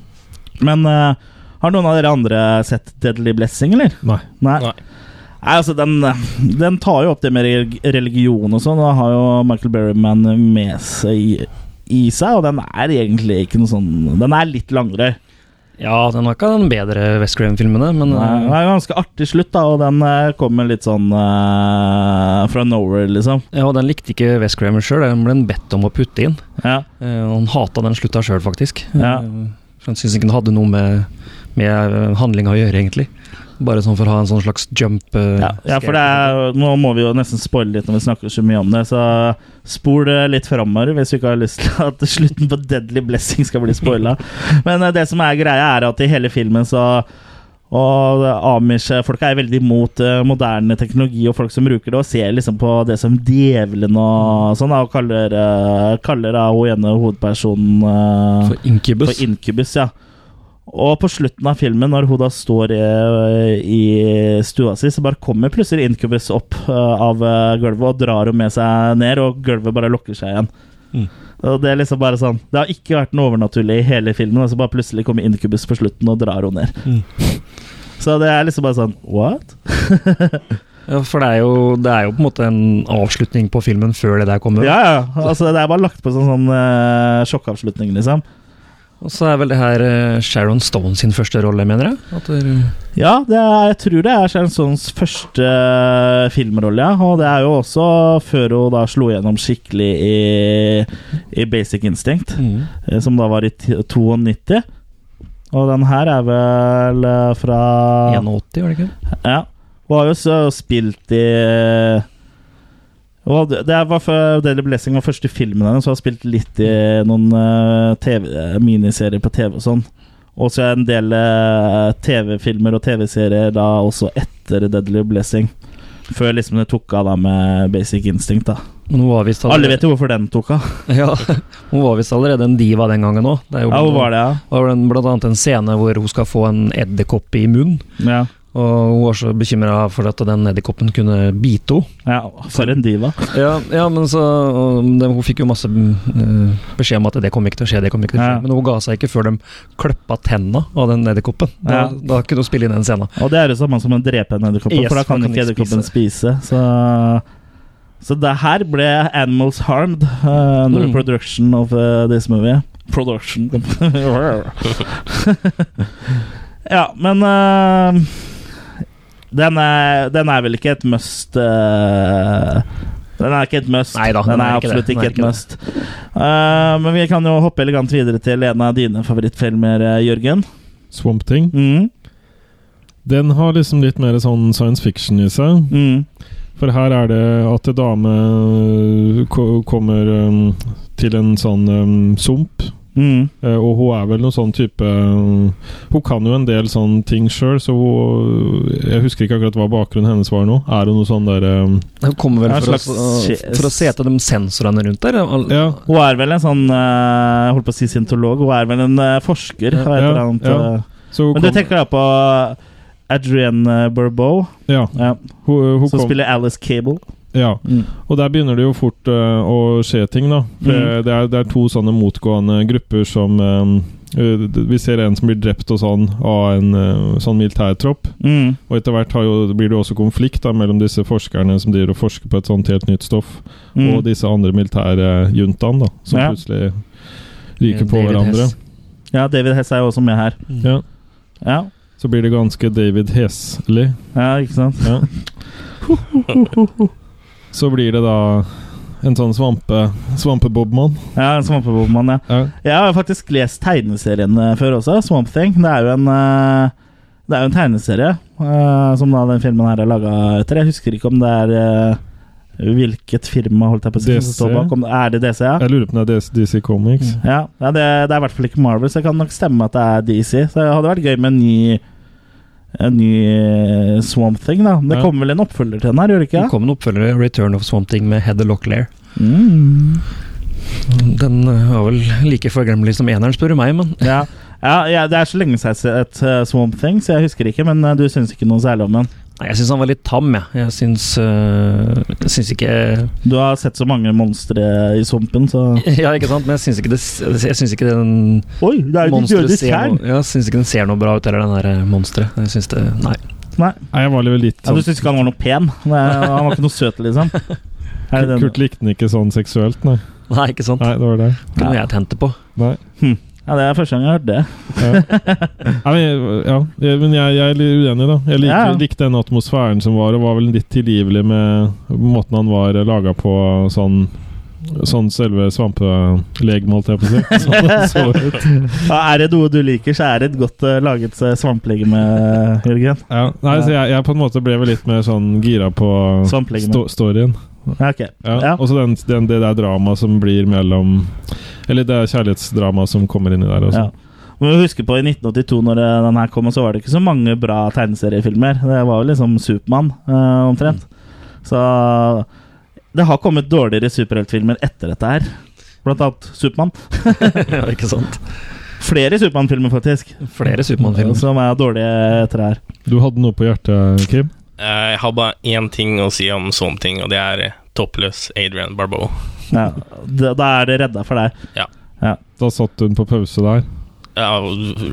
Men eh, har noen av dere andre sett Deadly Blessing, eller? Nei. Nei. Nei. Nei, altså den, den tar jo opp det med religion og sånn. Da har jo Michael Berryman med seg i, i seg, og den er egentlig ikke noe sånn Den er litt langere. Ja, den har ikke den bedre West Graham-filmene, men Den er, den er ganske artig slutt, da, og den eh, kommer litt sånn uh, fra nowhere, liksom. ja, og den likte ikke West Graham sjøl, den ble han bedt om å putte inn. Ja. Uh, og han hata den slutta sjøl, faktisk. Ja. Uh, for han syntes ikke den hadde noe med, med handlinga å gjøre, egentlig. Bare sånn for å ha en sånn slags jump. uh, Ja, ja, for det er, nå må vi jo nesten spoile litt når vi snakker så mye om det, så spol det litt framover hvis du ikke har lyst til at slutten på Deadly Blessing skal bli spoila. Men uh, det som er greia, er at i hele filmen så og Amish-folk er veldig imot eh, moderne teknologi og folk som bruker det, og ser liksom på det som djevelen og sånn, og kaller, kaller da hun ene hovedpersonen eh, For Incubus. for Incubus, ja. Og på slutten av filmen, når hun da står i, i stua si, så bare kommer plutselig Incubus opp eh, av eh, gulvet og drar henne med seg ned, og gulvet bare lukker seg igjen. Mm. Og Det er liksom bare sånn Det har ikke vært noe overnaturlig i hele filmen, og så bare plutselig kommer Incubus på slutten og drar henne ned. Mm. Så det er liksom bare sånn What? Ja, for det er, jo, det er jo på en måte en avslutning på filmen før det der kommer. Ja, ja. Altså, det er bare lagt på sånn, sånn uh, sjokkavslutning, liksom. Og så er vel det her eh, Sharon Stone sin første rolle, mener jeg? Det, Ja, det er, jeg tror det er Sharon Stones første eh, filmrolle, ja. Og det er jo også før hun da slo gjennom skikkelig i, i Basic Instinct, mm. eh, som da var i 92. Og den her er vel eh, fra 81, var det ikke? Ja. Hun har jo spilt i og det var for Daily Blessing var første filmen hennes, så jeg har spilt litt i noen eh, TV, miniserier på TV og sånn. Og så en del eh, TV-filmer og TV-serier da også etter Deadly Blessing. Før liksom det tok av da med Basic Instinct. da Alle vet jo hvorfor den tok av. Ja, hun var visst allerede en diva den gangen òg. Ja, hun var det, ja? det var blant annet en scene hvor hun skal få en edderkopp i munnen. Ja, Og hun var så bekymra for at den edderkoppen kunne bite henne. ja For en diva. Ja, ja, men så Hun fikk jo masse eh, beskjed om at det kom ikke til å skje, det kom ikke til å skje. Ja. Men hun ga seg ikke før de kløppa tenna av den edderkoppen. Da, Ja. da kunne hun spille inn den scenen. Og det er det samme som å drepe en edderkopp, Yes, for da kan ikke edderkoppen spise. Så, så det her ble Animals Harmed uh, under Mm. production of uh, this movie. Production Ja, men uh, den, er, den er vel ikke et must uh, Den er ikke et must. Neida, den, den er, er ikke det. absolutt ikke er et ikke must. Uh, men vi kan jo hoppe elegant videre til en av dine favorittfilmer, uh, Jørgen. Swamp Thing. Mm, Den har liksom litt mer sånn science fiction i seg. mm, For her er det at en dame kommer um, til en sånn um, sump Mm. Eh, og hun er vel noen sånn type Hun kan jo en del sånne ting sjøl, så hun Jeg husker ikke akkurat hva bakgrunnen hennes var nå. Er hun noe sånn derre Hun kommer vel for, slags, å, for å se etter de sensorene rundt der. Al- Ja, Hun er vel en sånn eh, Jeg holdt på å si scientolog. Hun er vel en eh, forsker. Ja, ja, eller annet, ja. eh. så hun Men du tenker da på Adrienne Burbow, ja, ja, hun, hun som kom, spiller Alice Cable. Ja. Mm. Og der begynner det jo fort uh, å skje ting, da. For Mm. det, er, det er to sånne motgående grupper som eh, Vi ser en som blir drept og sånn av en sånn militærtropp. Mm. Og etter hvert har jo, blir det også konflikt da, mellom disse forskerne som driver og forsker på et sånt helt nytt stoff, Mm. og disse andre militære juntaene, da, som Ja. plutselig ryker på David hverandre. Hess. Ja, David Hess er jo også med her. Ja. Ja, Så blir det ganske David Heslig. ja ikke sant? Ja. Så blir det da en sånn svampe, svampebobmann. Ja, en Svampebobmann, ja. Ja. Jeg har faktisk lest tegneserien eh, før også, Swamp Thing. Det er jo en eh, Det er jo en tegneserie eh, som da den filmen her er laga etter. Jeg husker ikke om det er hvilket firma holdt jeg på å si som står bak. Om, er det DC, ja? Jeg lurer på om det er DC Comics. Ja, ja det, det er i hvert fall ikke Marvel, så det kan nok stemme at det er DC. Så det hadde vært gøy med en ny En ny eh, Swamp Thing, da. Det kommer vel en oppfølger til den her, gjør det ikke? Det kom en oppfølger, 'Return of Swamp Thing', med Heather Locklear. Mm. Den eh, var vel like forglemmelig som eneren, spør du meg, men Ja. Ja, ja, det er så lenge siden jeg har sett eh, Swamp Thing, så jeg husker ikke. Men du syns ikke noe særlig om den? Jeg syns han var litt tam, jeg. Jeg syns, øh, jeg syns ikke Du har sett så mange monstre i sumpen, så Ja, ikke sant, men jeg syns ikke, det, jeg syns ikke den Oi, det er jo ditt monsteret kjern! jeg syns ikke den ser noe bra ut, eller den der eh, monsteret. Jeg syns det Nei. Nei, Nei, jeg var litt litt ja, sånn Du syns ikke han var noe pen? Nei, han var ikke noe søt, liksom? Kurt likte den ikke sånn seksuelt, nei. Nei, ikke sant. Nei, det var det. Ikke noe jeg tente på. Nei. Ja, det er første gang jeg har hørt det. Ja. Ja, men jeg, jeg er litt uenig, da. Jeg liker, Ja. likte den atmosfæren som var, og var vel litt tilgivelig med måten han var laga på sånn Sånn selve svampelegen, holdt jeg på å si. Sånn det så ut. Ja, er det noe du liker, så er det et godt uh, laget svampelegeme, svamplegeme, Jørgen. Ja, nei, så jeg, jeg på en måte ble vel litt mer sånn gira på sto, storyen. Ja, okay. Ja. Og så den, den, det der dramaet som blir mellom Eller det kjærlighetsdramaet som kommer inni der også. Ja. Men husk på i 1982, når eh, den her kom, så var det ikke så mange bra tegneseriefilmer. Det var jo liksom Supermann, eh, omtrent. Så det har kommet dårligere superheltfilmer etter dette her. Blant annet Supermann. ja, ikke sant. Flere Supermann-filmer, faktisk. Flere Supermann-filmer. Som er dårlige etter det her. Du hadde noe på hjertet, Kim? Jeg har bare én ting å si om sånne ting, og det er eh, toppløs Adrian Barbeau. Ja, da er det redda for deg. Ja Da satt hun på pause der. Ja,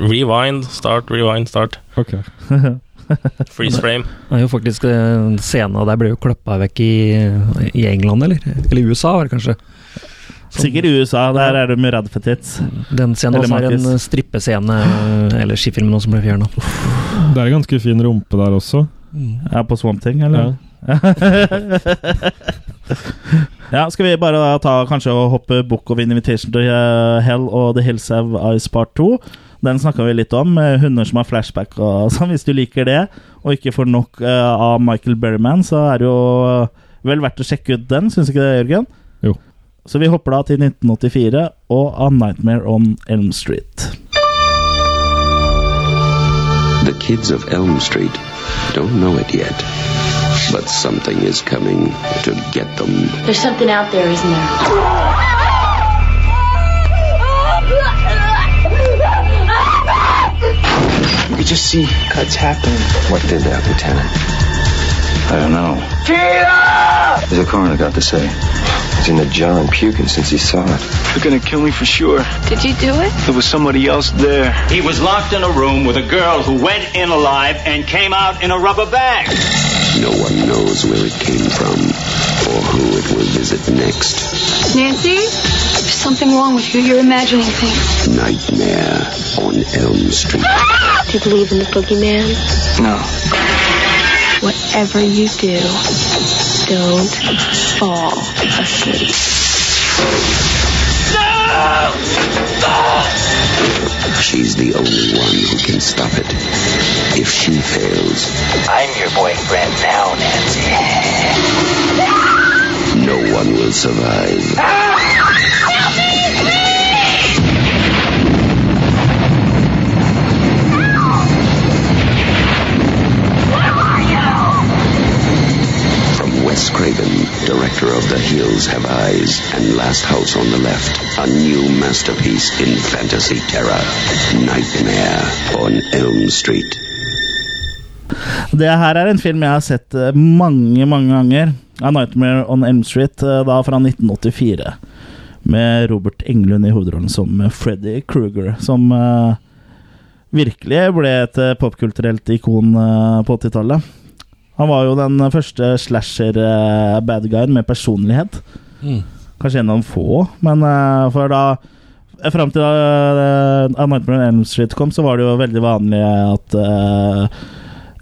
rewind, start, rewind, start. Ok. Freeze frame. Det er jo faktisk eh, Scenen der ble jo kløppa vekk i, i England, eller? Eller i USA, var det kanskje. Som, Sikkert i USA. Der er det mye tits. Den scenen også er en strippescene eller ellers også som ble fjerna. Det er en ganske fin rumpe der også. Ja, på Swamp Thing, eller? Ja. ja, skal vi bare da ta kanskje og hoppe Book of Invitation to eh, Hell og The Hills Have Ice Part 2. Den snakka vi litt om, med hunder som har flashback og sånn. Hvis du liker det, og ikke får nok uh, av Michael Berryman, så er det jo eh, vel verdt å sjekke ut den, syns ikke det, Jørgen? Jo. Så vi hopper da til 1984 og A Nightmare on Elm Street. The kids of Elm Street don't know it yet. But something is coming to get them. There's something out there, isn't there? You just see cuts happening. What did that, Lieutenant? I don't know. Peter! The coroner got to say. He's in the John puking since he saw it. They're gonna kill me for sure. Did you do it? There was somebody else there. He was locked in a room with a girl who went in alive and came out in a rubber bag. No one knows where it came from or who it will visit next. Nancy? There's something wrong with you. You're imagining things. Nightmare on Elm Street. Do you believe in the boogeyman? No. Whatever you do, don't fall asleep. Ah! She's the only one who can stop it. If she fails, I'm your boyfriend now, Nancy one will survive. Wes Craven, director of The Hills Have Eyes and Last House on the Left, a new masterpiece in fantasy terror, Nightmare on Elm Street. Det her er en film jeg har sett eh, mange, mange ganger. A Nightmare on Elm Street, eh, da fra 1984. Med Robert Englund i hovedrollen som Freddy Kruger. Som uh, virkelig ble et eh, popkulturelt ikon uh, på 80-tallet. Han var jo den første slasher-badguyen med personlighet. Mm. Kanskje en av de få, men uh, for da Fram til da A Nightmare on Elm Street kom, så var det jo veldig vanlig at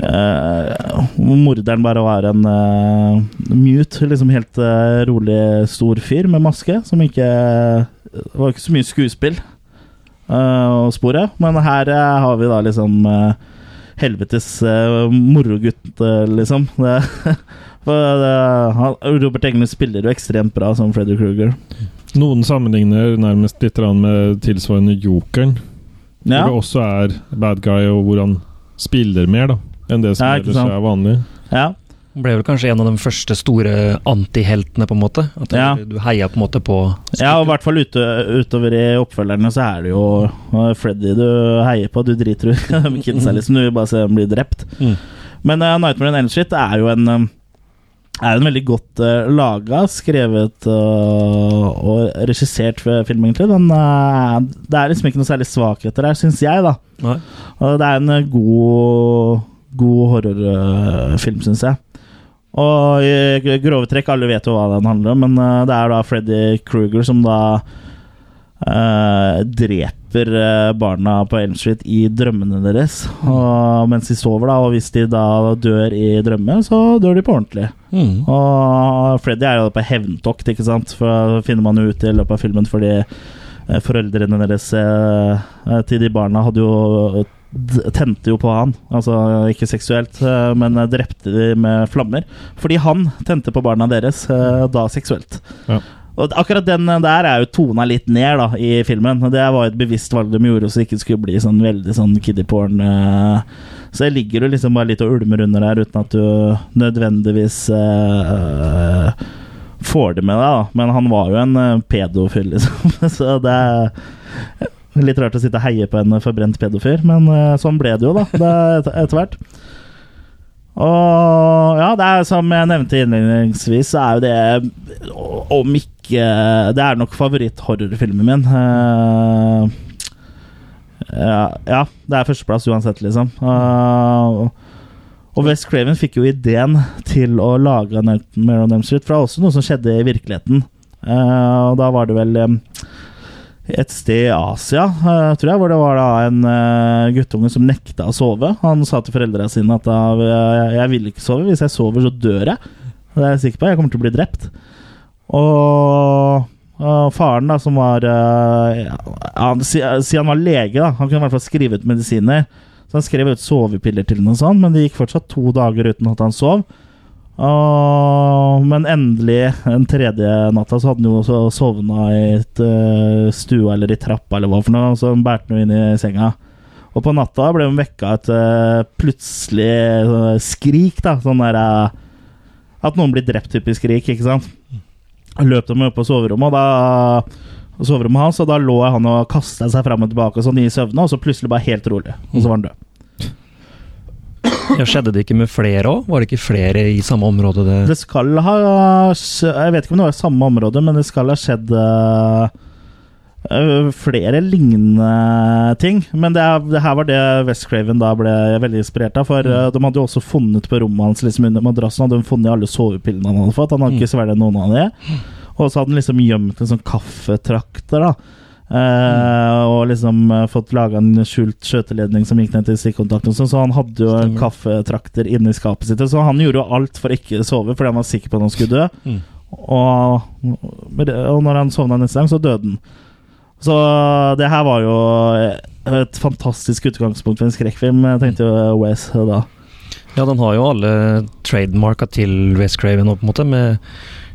eh, morderen bare var en uh, mute, liksom helt uh, rolig, stor fyr med maske, som ikke Det var ikke så mye skuespill å spore, men her har vi da liksom helvetes uh, morogutt, liksom. Det, for, han, Robert Englund spiller jo ekstremt bra som Freddy Kruger. Noen sammenligner nærmest litt med tilsvarende Jokeren. Ja. Hvor det også er bad guy, og hvor han spiller mer da enn det som Ja, ellers er vanlig. Ja. Han ble vel kanskje en av de første store antiheltene, på en måte. At Ja. du heia på en måte på Ja, og i hvert fall ute, utover i oppfølgerne så er det jo Freddy du heier på. Du driter ut kidsa, liksom. Du vil bare se dem bli drept. Mm. Men uh, Nightmare on Elshit' er jo en um, er en veldig godt uh, laga, skrevet uh, og regissert film, egentlig. Den, uh, det er liksom ikke noe særlig svakheter her, syns jeg, da. Nei. Og det er en uh, god, god horrorfilm, syns jeg. Og i grove trekk, alle vet jo hva den handler om, men uh, det er da Freddy Kruger som da eh, dreper uh, barna på Elm Street i drømmene deres og, mens de sover. da Og hvis de da dør i drømme, så dør de på ordentlig. Mm. Og Freddy er jo på hevntokt, ikke sant? For det finner man jo ut i løpet av filmen, fordi eh, foreldrene deres eh, eh, til de barna hadde jo Tente jo på han, altså ikke seksuelt, eh, men eh, drepte de med flammer. Fordi han tente på barna deres, eh, da seksuelt. Ja. Og akkurat den der er jo tona litt ned da i filmen. Det var et bevisst valg de gjorde, så det ikke skulle bli sånn veldig sånn kiddie porn. eh. Så ligger du liksom bare litt og ulmer under der uten at du nødvendigvis eh, eh, får det med deg. da Men han var jo en uh, pedofil, liksom. så det litt rart å sitte og heie på en forbrent pedofil, men eh, sånn ble det jo, da. Det er etter hvert. Og ja, det er som jeg nevnte innledningsvis, så er jo det Om ikke Det er nok favoritthorrorfilmen min. Eh, ja, ja, det er førsteplass uansett, liksom. Uh, og West Craven fikk jo ideen til å lage Nightmare on Street er også noe som skjedde i virkeligheten. Uh, og da var det vel eh, et sted i Asia, eh, tror jeg, hvor det var da en eh, guttunge som nekta å sove. Han sa til foreldrene sine at jeg, vil ikke sove. Hvis jeg sover, så dør jeg. Det er jeg sikker på. Jeg kommer til å bli drept. Og, og faren, da, som var eh, ja, han, si- han var lege, da, han kunne i hvert fall skrive ut medisiner. Så han skrev ut sovepiller til ham, sånt, men det gikk fortsatt to dager uten at han sov. Og, men endelig, den tredje natta, så hadde han jo også sovna i et eh, stua eller i trappa eller hva for noe, så han bærte han inn i senga. Og på natta ble hun vekka et eh, plutselig eh, skrik, da. Sånn der At noen blir drept, typisk skrik, ikke sant. Løp dem opp på soverommet, og da soverommet hans, og da lå han og kasta seg fram og tilbake sånn i søvne, og så plutselig bare helt rolig, og så var han død. Ja, skjedde det ikke med flere òg? Var det ikke flere i samme område? Det, Det skal ha Jeg vet ikke om det var i samme område, men det skal ha skjedd øh, øh, flere lignende ting. Men det, det her var det West Craven da ble veldig inspirert av. For mm. de hadde jo også funnet på rommet hans liksom under madrassen hadde de funnet alle sovepillene han hadde fått. Han hadde ikke svelget noen av dem. Og så hadde han liksom gjemt en sånn kaffetrakter. da Eh, og liksom uh, fått laga en skjult skjøteledning som gikk ned til stikkontakten. sånn, Så han hadde jo en kaffetrakter inni skapet sitt. Så han gjorde jo alt for å ikke sove, fordi han var sikker på at han skulle dø. Mm. Og, og når han sovna neste gang, så døde han. Så det her var jo et fantastisk utgangspunkt for en skrekkfilm, tenkte jo Wes da. ja, den har jo alle trademarka til West Craven, på en måte, med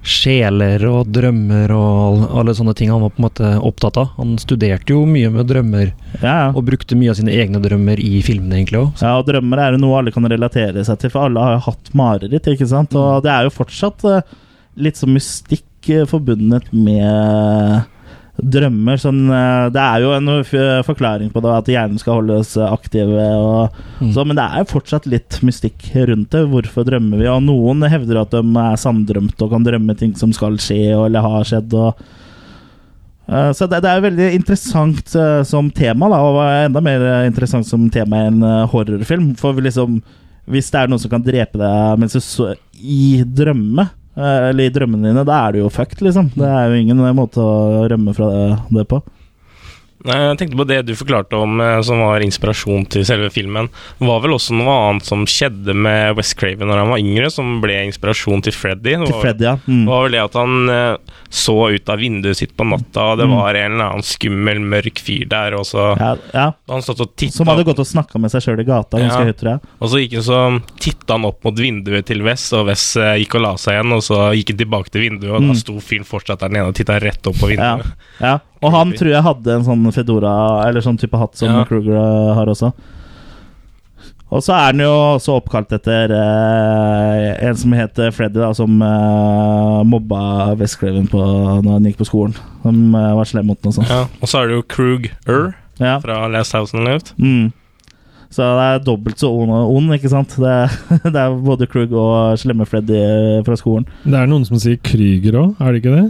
sjeler og drømmer og alle sånne ting han var på en måte opptatt av. Han studerte jo mye med drømmer, Ja, ja. og brukte mye av sine egne drømmer i filmene, egentlig også. Ja, og drømmer er jo noe alle kan relatere seg til, for alle har jo hatt mareritt, ikke sant? Og det er jo fortsatt eh, litt sånn mystikk eh, forbundet med drømmer. Sånn, eh, det er jo en forklaring på det, at hjernen skal holdes aktiv, og, Mm. så, men det er jo fortsatt litt mystikk rundt det. Hvorfor drømmer vi? Og noen hevder at de er sanndrømte og kan drømme ting som skal skje, eller har skjedd. og Uh, Så det, det er veldig interessant uh, som tema, da, og enda mer eh, interessant som tema i en uh, horrorfilm. For vi liksom, hvis det er noen som kan drepe deg mens du så i drømme, eh, eller i drømmene dine, da er du jo fucked, liksom. Det er jo ingen eh, måte å rømme fra det, det på. Jeg tenkte på det du forklarte om eh, som var inspirasjon til selve filmen. Det var vel også noe annet som skjedde med West Craven når han var yngre, som ble inspirasjon til Freddy. Det Til var, Freddy, ja. Mm. var vel det at han eh, så ut av vinduet sitt på natta, og det Mm. var en eller annen skummel, mørk fyr der, og så Ja, ja. Han stått og titta Som hadde gått og snakka med seg sjøl i gata ganske Ja. høyt, tror jeg. Og så gikk han så titta han opp mot vinduet til Wes, og Wes eh, gikk og la seg igjen, og så gikk han tilbake til vinduet, og Mm. da sto fyren fortsatt der nede og titta rett opp på vinduet. Ja, ja. Og han tror jeg hadde en sånn fedora, eller sånn type hatt som Ja. Kruger eh, har også. Og så er den jo også oppkalt etter eh, en som het Freddy, da, som eh, mobba West Craven på, når han gikk på skolen. Som eh, var slem mot ham og sånn. Ja. Og så er det jo Krug-er Ja. fra Last House on Left. Mm. Så det er dobbelt så ond, ond ikke sant? Det er, det er både Krug og slemme Freddy eh, fra skolen. Det er noen som sier Krüger òg, er det ikke det?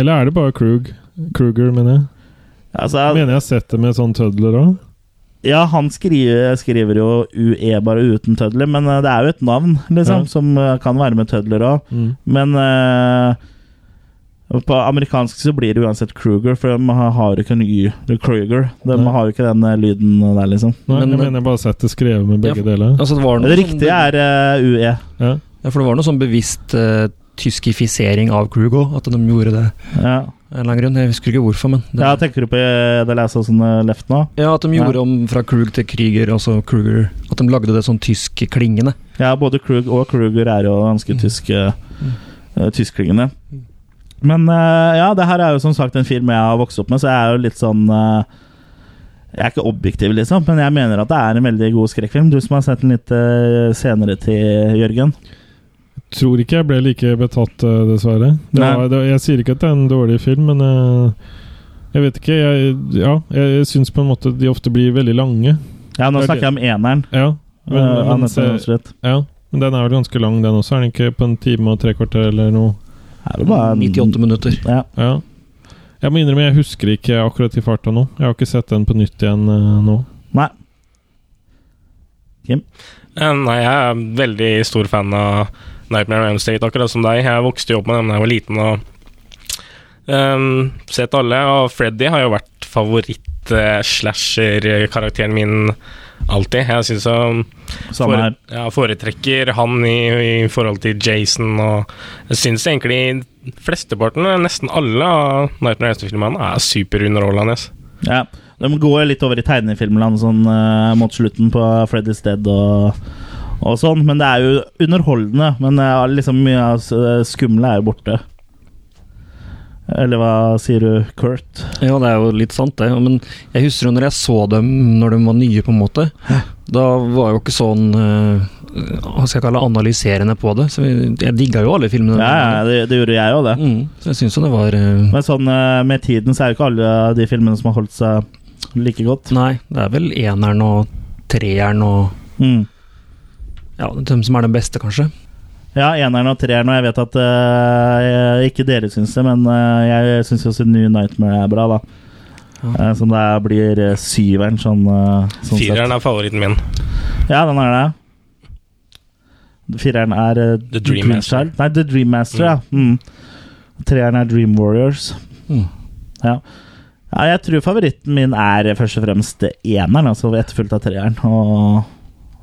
Eller er det bare Krug? Kruger, mener jeg. Altså, Mener jeg har sett det med sånn tødler òg. Ja, han skriver, skriver jo UE bare uten tødler, men eh, det er jo et navn, liksom, Ja. som eh, kan være med tødler òg. Mm. Men uh, på amerikansk så blir det uansett Kruger, for de har jo ikke en Y. Kruger. De Nei. har jo ikke den lyden der, liksom. Nei, Men- jeg mener jeg bare har sett det skrevet med begge Ja, deler. Altså, det var noe Det sånn- riktige er uh, UE. Ja. Ja, for det var noe sånn bevisst uh, tyskifisering av Krugo, at de gjorde det. Ja. Eller grunn. Jeg husker ikke hvorfor, men det, ja, tenker du på det Last of Us on the Left nå? ja, At de Ja. gjorde om fra Krug til Krüger, altså Kruger At de lagde det sånn tysk klingende. Ja, både Krug og Kruger er jo ganske tyske uh, tyskklingende. Men uh, ja, det her er jo som sagt en film jeg har vokst opp med, så jeg er jo litt sånn uh, Jeg er ikke objektiv, liksom, men jeg mener at det er en veldig god skrekkfilm. Du som har sett den litt eh, senere til, Jørgen. Tror ikke jeg ble like betatt, eh, dessverre. Det var, det, jeg sier ikke at det er en dårlig film, men uh, jeg vet ikke. Jeg, ja, jeg, jeg syns på en måte de ofte blir veldig lange. Ja, nå er snakker jeg om eneren. Ja, men, uh, men, se- ja, men den er vel ganske lang, den også? Er den ikke på en time og tre kvarter eller noe? Er det bare 98 minutter. Ja. Ja. Jeg må innrømme, jeg husker ikke akkurat i farta nå. Jeg har ikke sett den på nytt igjen uh, nå. Nei. Kim? Eh, Nei, jeg er veldig stor fan av Nightmare on Elm Street, akkurat som deg. Jeg vokste jo opp med den da jeg var liten og um, sett alle. Og Freddy har jo vært favoritt-slasher-karakteren min alltid. Jeg syns jeg fore, ja, foretrekker han i, i forhold til Jason, og jeg syns egentlig flesteparten, nesten alle av Nightmare Street-filmene, er superunderholdende. Ja. De går litt over i tegnefilmland sånn eh, mot slutten på Freddy's Dead og, og sånn, men det er jo underholdende. Men eh, liksom mye av s- skumle er jo borte. Eller hva sier du, Kurt? Ja, det er jo litt sant, det. Men jeg husker jo når jeg så dem når de var nye, på en måte. Da var jeg jo ikke sånn eh, Hva skal jeg kalle analyserende på det. Så jeg, digga jo alle filmene. Ja, ja det, det gjorde jeg òg, det. Mm, så jeg syns jo det var eh, Men sånn eh, med tiden så er jo ikke alle de filmene som har holdt seg like godt. Nei, det er vel eneren og treeren og Mm. Ja, de som er den beste, kanskje. Ja, eneren og treeren, og jeg vet at uh, ikke dere syns det, men uh, jeg syns også New Nightmare er bra, da. Eh, som det blir uh, syveren, sånn, sånn sett. Fireren er favoritten min. Ja, den er det. Fireren er The Dream Master. Nei, The Dream Master, ja. Mm. Treeren er Dream Warriors. Mm. Ja. ja. Jeg tror favoritten min er først og fremst eneren, altså etterfulgt av treeren. Og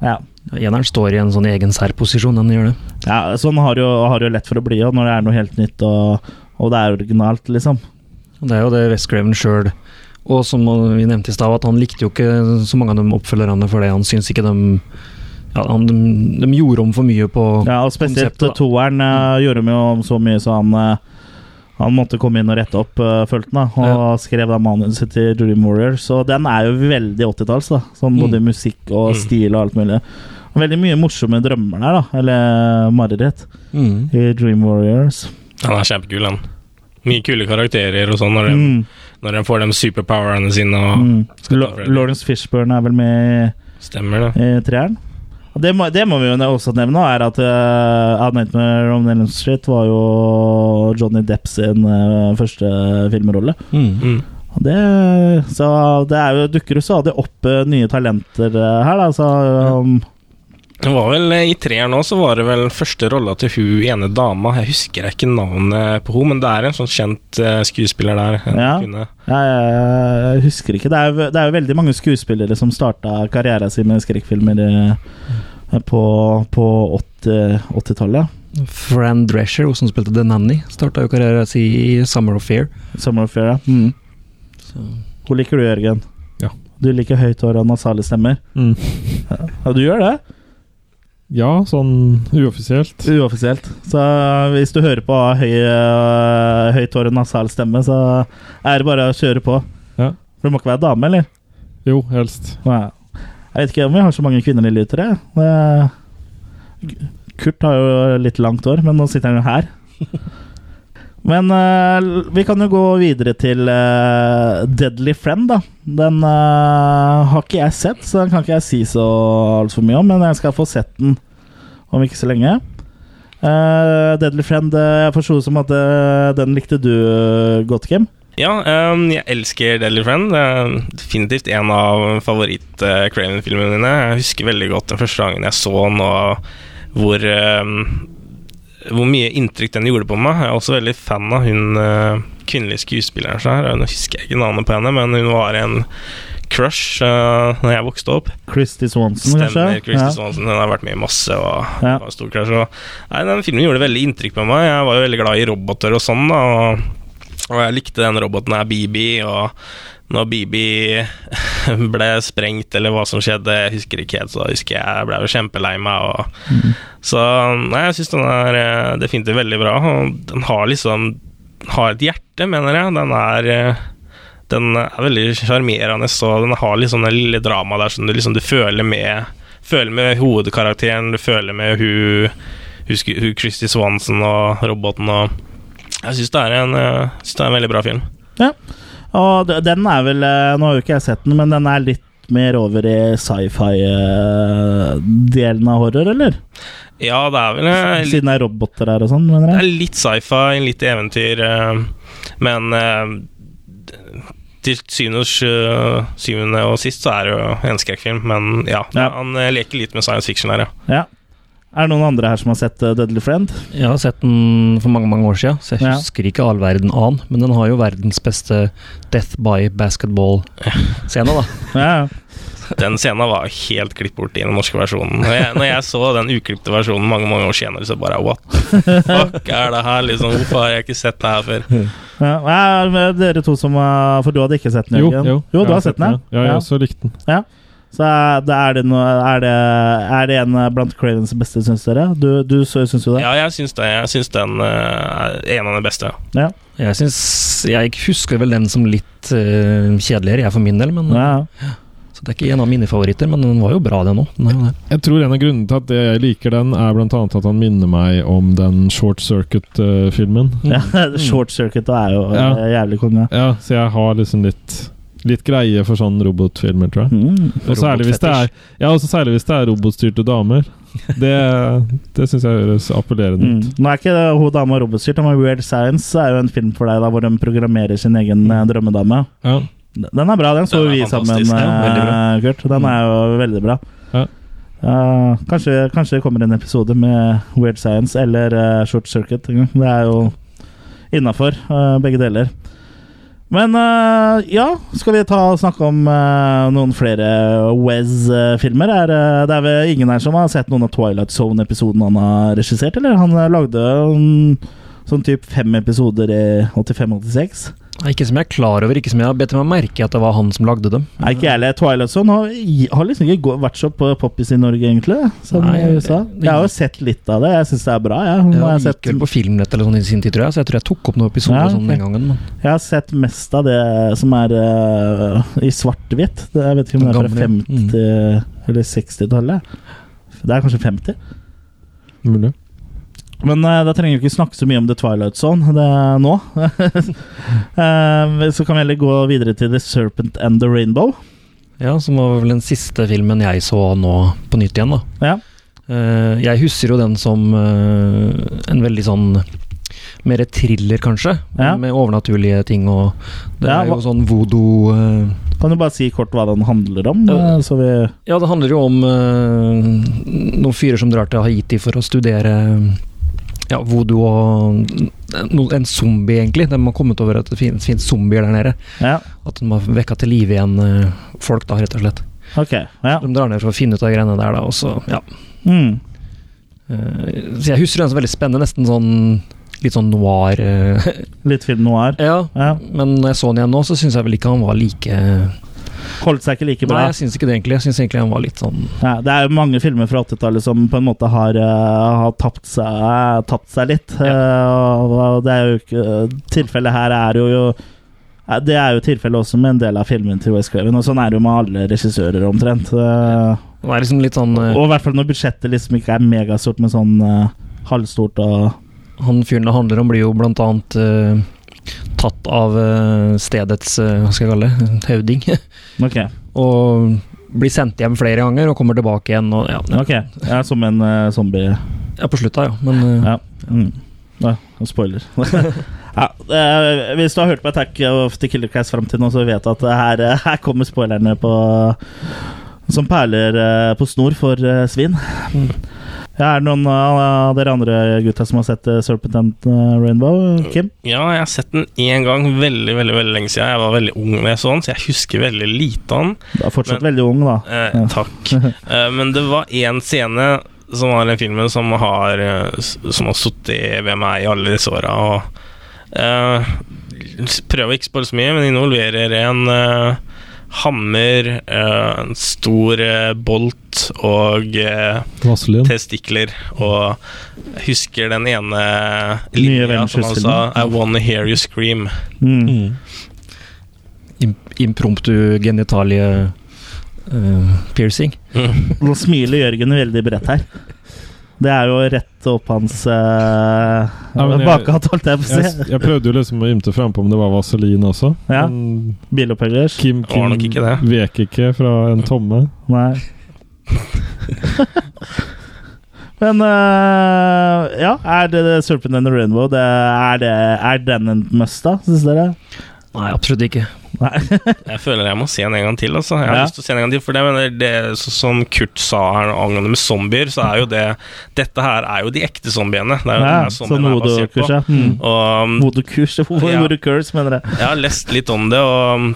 ja. Eneren står i en sånn egen særposisjon, den gjør det. ja sånn har jo, har jo lett for å bli når det er noe helt nytt og, og det er originalt, liksom. Det er jo det West Craven sjøl Og som vi nevnte i stad, at han likte jo ikke så mange av de oppfølgerne fordi han syns ikke de ja, han, de, de gjorde om for mye på Ja, og spesielt konseptet, toeren uh, gjorde de jo om så mye så han uh, han måtte komme inn og rette opp, uh, følte han. da, Og skrev da manuset til Dream Warriors. Og den er jo veldig 80-talls. Sånn både Mm. musikk og Mm. stil og alt mulig. Og veldig mye morsomme drømmer der, da. Eller mareritt. Mm. I Dream Warriors. Han er kjempekul, han. Mye kule karakterer og sånn når, de, Mm. når de får de superpowerene sine. Og Mm. Lawrence Fishburne er vel med i Stemmer det. i treeren. Det må, det må vi jo også nevne, er at uh, Nightmare on Elm Street var jo Johnny Depp sin uh, første filmrolle. Mm. Mm. Og det, så det er jo, dukker jo stadig opp uh, nye talenter uh, her, da. Så um, Det var vel eh, I treeren nå så var det vel første rolla til hun ene dama. Jeg husker ikke navnet på henne, men det er en sånn kjent eh, skuespiller der. Ja. jeg, jeg husker ikke. Det er, jo- det er jo veldig mange skuespillere som starta karrieren sin med skrekkfilmer eh, på, på 80 80-tallet. Fran Drescher, hun som spilte The Nanny, starta jo karrieren sin i Summer of Fear. Summer of Fear, ja. Mm. Hvor liker du, Jørgen? Ja. Du liker høyt hår og nasale stemmer? Mm. Ja, du gjør det? Ja, sånn uoffisielt. Uoffisielt. Så hvis du hører på høy, øh, høyt hår og nasal stemme, så er det bare å kjøre på. Ja. For du må ikke være dame, eller? Jo, helst. Nei. Jeg vet ikke om vi har så mange kvinnelige lyttere. Kurt har jo litt langt hår, men nå sitter han jo her. Men uh, vi kan jo gå videre til uh, Deadly Friend, da. Den uh, har ikke jeg sett, så den kan ikke jeg si så altfor mye om, men jeg skal få sett den om ikke så lenge. Deadly Friend, jeg forsto som at den likte du godt, Kim. Ja, um, jeg elsker Deadly Friend. Det er definitivt en av favoritt-Craven-filmene mine. Jeg husker veldig godt den første gangen jeg så den, og hvor, ehm, hvor mye inntrykk den gjorde på meg. Jeg er også veldig fan av hun eh, kvinnelige skuespilleren så her. Nå husker jeg ikke navnet på henne, men hun var en crush uh, Når jeg vokste opp. Christy Swanson, Stemmer. kanskje? Christy Ja. Swanson. Hun har vært med i masse og Ja. var en stor crush. Og, nei, den filmen gjorde veldig inntrykk på meg. Jeg var jo veldig glad i roboter og sånn. Da, og, og jeg likte den roboten her, BB. Og når Bibi ble sprengt, eller hva som skjedde, jeg husker ikke helt, så husker jeg jeg ble jo kjempelei meg. Og, Så nei, jeg syns den er eh, definitivt veldig bra. Og den har liksom har et hjerte, mener jeg. Den er eh, den er veldig sjarmerende, og den har liksom det lille dramaet der som du liksom du føler med Føler med hovedkarakteren, du føler med hun, hun, Christy Swanson og roboten og Jeg syns det, en, eh, det er en veldig bra film. Ja. Og den er vel øh, Nå har jo ikke jeg sett den, men den er litt mer over i sci-fi-delen av horror, eller? Ja, det er vel eh, litt, Siden det er roboter her og sånn, mener jeg? det er litt sci-fi, litt eventyr, eh, men eh, til syvende og, sist så er det jo en skrekkfilm, men ja, Ja. han eh, leker litt med science fiction her, ja. Ja. Er det noen andre her som har sett uh, Deadly Friend? Jeg har sett den for mange mange år siden, så jeg Ja. husker ikke all verden annen. Men den har jo verdens beste Death by Basketball-scene, da. Ja, ja. Den scenen var helt klippet bort i den norske versjonen. Når jeg, når jeg så den uklipte versjonen mange mange år senere, så bare What the fuck er det her, liksom? Hvorfor har jeg ikke sett det her før? Ja, ja, dere to som For du hadde ikke sett den? Jo, Jørgen? jo. jo du har sett den? Ja, jeg også likte den. Ja. Så er det, noe, er, det, er det en blant Cravens beste, syns dere? Du, du syns jo det? Ja, jeg syns det. Jeg syns den eh, er en av de beste. Ja. Jeg syns jeg husker vel den som litt uh, kjedeligere, jeg for min del. Men, Ja. Så det er ikke en av mine favoritter, men den var jo bra, den òg. Jeg tror en av grunnene til at jeg liker den, er annet at han minner meg om den Short Circuit-filmen. ja. Short Circuit er jo Ja. jævlig konge. Ja, så jeg har liksom litt Litt greie for sånne robotfilmer, tror jeg. Mm. Og særlig hvis det er Ja, også særlig hvis det er robotstyrte damer. Det, det syns jeg høres appellerende Mm. Nå er ikke det hun dama robotstyrt, men Weird Science er jo en film for deg da, hvor de programmerer sin egen eh, drømmedame. Ja. Den er bra, den så Den vi sammen, ja, Kurt. Den er jo veldig bra. Ja. Uh, kanskje, kanskje det kommer en episode med Weird Science eller uh, Short Circuit. Det er jo innafor, begge deler. Men uh, ja, skal vi ta og snakke om uh, noen flere Wez-filmer? Er, eh, det er vel ingen her som har sett noen av Twilight Zone-episodene han har regissert, eller? Han lagde um, sånn typ fem episoder i 85-86. Ikke som jeg er klar over, ikke som jeg har bedt meg merke at det var han som lagde dem. Nei, ikke jeg heller. Twilight Zone har, har liksom ikke vært så på poppis i Norge, egentlig. Som Nei, i USA. Jeg har jo sett litt av det. Jeg syns det er bra. Jeg, jeg, det sett, gikk vel på Filmnett eller sånn i sin tid, tror jeg, så jeg tror jeg tok opp noen episoder Ja, sånn den gangen. Men jeg har sett mest av det som er uh, i svart-hvitt. Jeg vet ikke om det er fra Gamle, ja. 50- eller 60-tallet. Det er kanskje 50. Mulig. Men uh, da trenger vi ikke snakke så mye om The Twilight Zone det er nå. uh, så kan vi heller gå videre til The Serpent and the Rainbow. ja, som var vel den siste filmen jeg så nå på nytt igjen, da. Ja. Uh, jeg husker jo den som en veldig sånn mer thriller, kanskje, Ja. med overnaturlige ting og Det Ja, er jo sånn voodoo Kan du bare si kort hva den handler om? Ja. Så vi Ja, det handler jo om noen fyrer som drar til Haiti for å studere ja, voodoo og no, en zombie, egentlig. De har kommet over at det finnes, finnes zombier der nede. Ja, At de har vekka til live igjen eh, folk, da, rett og slett. Okay, Ja. De drar ned for å finne ut av greiene der, da, og så, ja. Mm. Eh, så jeg husker den som veldig spennende, nesten sånn litt sånn noir. eh, Litt film noir. ja, Ja. men når jeg så den igjen nå, så syns jeg vel ikke han var like Holdt seg ikke like bra. Nei, jeg syns ikke det, egentlig. Jeg syns egentlig han var litt sånn Ja, det er jo mange filmer fra 80-tallet som på en måte har, uh, har tapt, seg, tapt seg litt. Uh, og det er jo ikke Tilfellet her er jo, jo Det er jo tilfellet også med en del av filmen til West Craven, og sånn er det jo med alle regissører omtrent. Det Han er liksom litt sånn eh, og i hvert fall når budsjettet liksom ikke er megastort, men sånn eh, halvstort og Han fyren det handler om, blir jo blant annet eh, tatt av eh, stedets eh, Hva skal jeg kalle det? Høvding. Okay. og blir sendt hjem flere ganger og kommer tilbake igjen. Og, ja, ok. er som en uh, zombie. ja, på slutta, ja. Men uh, Ja. Mm. ja spoiler. ja, uh, hvis du har hørt på Attack of the Killer Class fram til nå, så vet du at her, her kommer spoilerne på som perler eh, på snor for eh, svin. Ja, er det noen av dere andre gutta som har sett eh, Serpent and eh, Rainbow? Kim? Ja, jeg har sett den én gang veldig veldig, veldig lenge siden. Jeg var veldig ung da jeg så den, så jeg husker veldig lite av den. Du er fortsatt Men- veldig ung, da. Eh, takk. Eh, men det var én scene som var den filmen som har, eh, som har sittet ved meg i alle disse åra. Eh, prøver ikke å spoile så mye, men involverer en eh, hammer, eh, en stor eh, bolt og eh, Vaselin. testikler. Og jeg husker den ene linja som han sa. I wanna hear you scream. Mm. Mm. impromptu genitalie uh, piercing. Nå smiler Jørgen veldig bredt her. Det er jo rett opp hans uh, Ja, men holdt jeg på å si. jeg prøvde jo liksom å ymte frampå om det var vaselin også. Ja. Bilopphøggers. Kim, Det var Kim nok ikke det. vek ikke fra en tomme. Nei. Men uh, ja, er det Serpent and the Rainbow det, er, det, er den en must, da, syns dere? Nei, absolutt ikke. Jeg føler jeg må se den en gang til. Altså. Jeg har Ja. lyst til å se den en gang til For det, mener, det så, Som Kurt sa her angående med zombier, så er jo det Dette her er jo de ekte zombiene. Det er jo Ja, det her sånn vodokurs, ja. Mm. Og um, Vodokurs, Ja. vodokurs, mener jeg. jeg har lest litt om det, og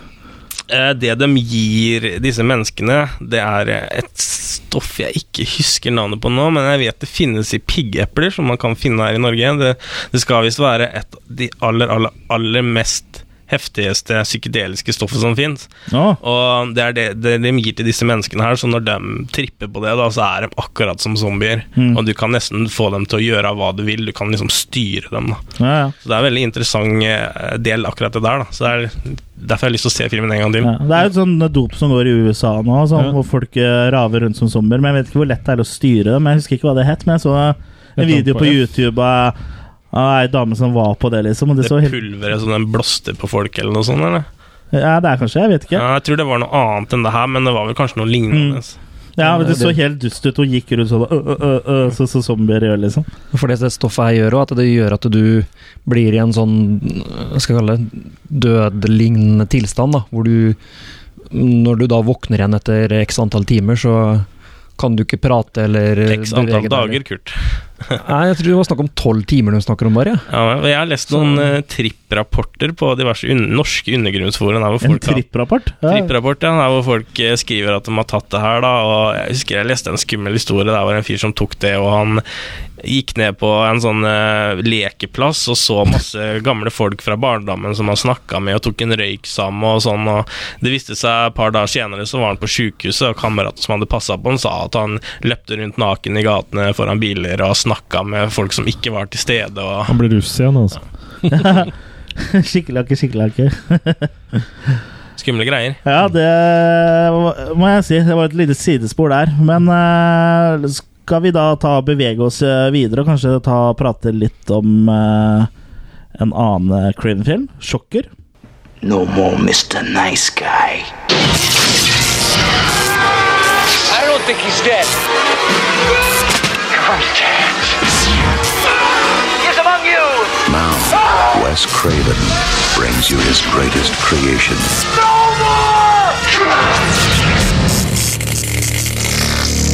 eh, det de gir disse menneskene, det er et stoff jeg ikke husker navnet på nå, men jeg vet det finnes i piggepler, som man kan finne her i Norge. Det, det skal visst være et av de aller, aller, aller mest heftigste psykedeliske stoffet som fins. Ah. Og det er det, det de gir til disse menneskene her, så når de tripper på det, da, så er de akkurat som zombier. Mm. Og du kan nesten få dem til å gjøre hva du vil, du kan liksom styre dem. ja, ja. Så det er en veldig interessant eh, del, akkurat det der. da. Så det er Derfor har jeg lyst til å se filmen en gang til. Ja, det er jo et sånn dop som går i USA nå, sånn, hvor folk eh, raver rundt som zombier. Men jeg vet ikke hvor lett det er å styre dem. Jeg husker ikke hva det het, men jeg så en video på YouTube av ei dame som var på det, liksom. Og det Det så helt pulveret som den blåste på folk, eller noe sånt? eller? Ja, det er kanskje, jeg vet ikke. Ja, jeg tror det var noe annet enn det her, men det var vel kanskje noe lignende. Ja, men det så helt dust ut. og gikk rundt sånn øh, øh, øh, øh, så, så zombier gjør, liksom. For det stoffet her gjør òg, at det gjør at du blir i en sånn hva skal jeg kalle det, dødlignende tilstand, da, hvor du Når du da våkner igjen etter x antall timer, så kan du ikke prate eller X antall dager, Kurt. Nei, jeg tror det var snakk om tolv timer de snakker om bare. Ja, ja jeg har lest noen uh, tripprapporter på diverse un norske undergrunnsforum. En tripprapport? Ja. Tripprapport, ja. Der hvor folk uh, skriver at de har tatt det her, da. Og jeg husker jeg leste en skummel historie der var en fyr som tok det, og han gikk ned på en sånn uh, lekeplass og så masse gamle folk fra barndommen som han snakka med, og tok en røyk sammen og sånn, og det viste seg et par dager senere så var han på sjukehuset, og kameraten som hadde passa på han, sa at han løpte rundt naken i gatene foran biler og snakka med folk som ikke var til stede, og Han blir russ igjen, altså. Skikkelakke, skikkelakke. skumle greier. Ja, det må jeg si. Det var et lite sidespor der. Men eh, skal vi da ta bevege oss eh, videre og kanskje ta prate litt om eh, en annen Craven-film? 'Sjokker'. No more Mr. Nice Guy. I don't think he's dead. Contact. Among you. Now, Wes Craven brings you his greatest creation.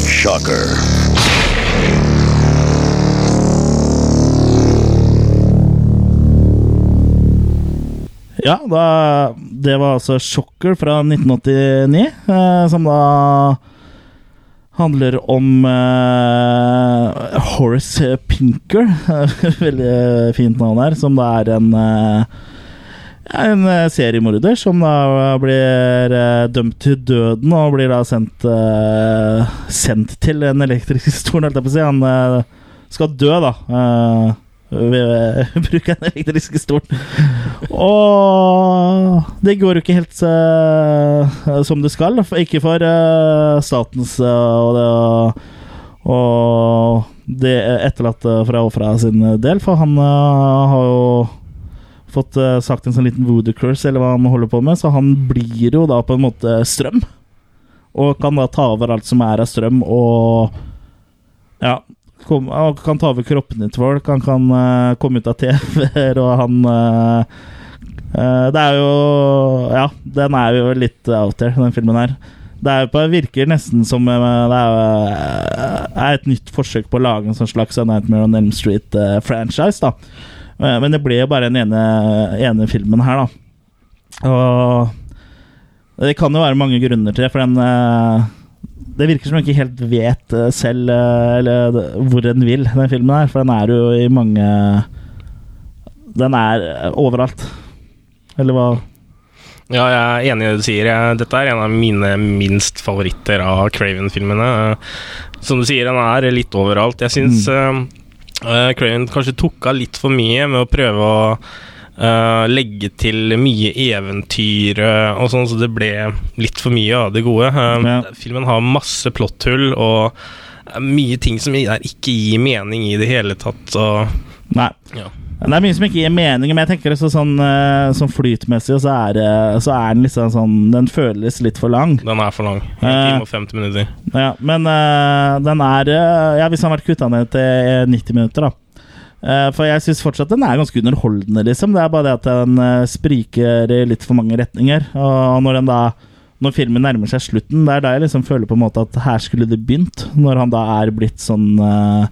Shocker. Ja, da, det var altså 'Shocker' fra 1989, eh, som da handler om uh, Horace Pinker. Veldig fint navn her. Som da er en uh, en eh, seriemorder som da blir eh, dømt til døden og blir da sendt eh, Sendt til en elektrisk stol, holdt jeg på å si. Han eh, skal dø, da. Ved å bruke den elektriske stolen. Og det går jo ikke helt uh, som det skal. Ikke for uh, statens uh, og det, etterlatte fra ofra sin del, for han har jo fått sagt en sånn liten voodoo curse, eller hva han holder på med, så han blir jo da på en måte strøm. Og kan da ta over alt som er av strøm, og ja kom, Han kan ta over kroppene til folk, han kan uh, komme ut av TV-er, og han uh, uh, Det er jo Ja, den er jo litt out there, den filmen her. Det på, virker nesten som det er, er et nytt forsøk på å lage en sånn slags Nightmare on Elm Street-franchise. da Men det ble jo bare den ene, ene filmen her, da. Og det kan jo være mange grunner til det, for den Det virker som hun ikke helt vet eh, selv eh, eller hvor den vil, den filmen her. For den er jo i mange Den er eh, overalt. Eller hva? Ja, jeg er enig i det du sier. Dette er en av mine minst favoritter av Craven-filmene. Eh, Som du sier, den er litt overalt. Jeg syns uh, Craven kanskje tok av litt for mye med å prøve å eh, legge til mye eventyr uh, og sånn, så det ble litt for mye av det gode. Eh, Filmen har masse plotthull og mye ting som ikke gir mening i det hele tatt. Og, Nei. Ja. Det er mye som ikke gir mening, men jeg tenker så sånn, sånn flytmessig, så er, så er den liksom sånn Den føles litt for lang. Den er for lang. En time og 50 minutter. Ja, men den er Ja, hvis den har vært kutta ned til øh, 90 minutter, da. Eh, for jeg syns fortsatt den er ganske underholdende, liksom. Det er bare det at den øh, spriker i litt for mange retninger. Og når den da Når filmen nærmer seg slutten, det er da jeg liksom føler på en måte at her skulle det begynt. Når han da er blitt sånn øh,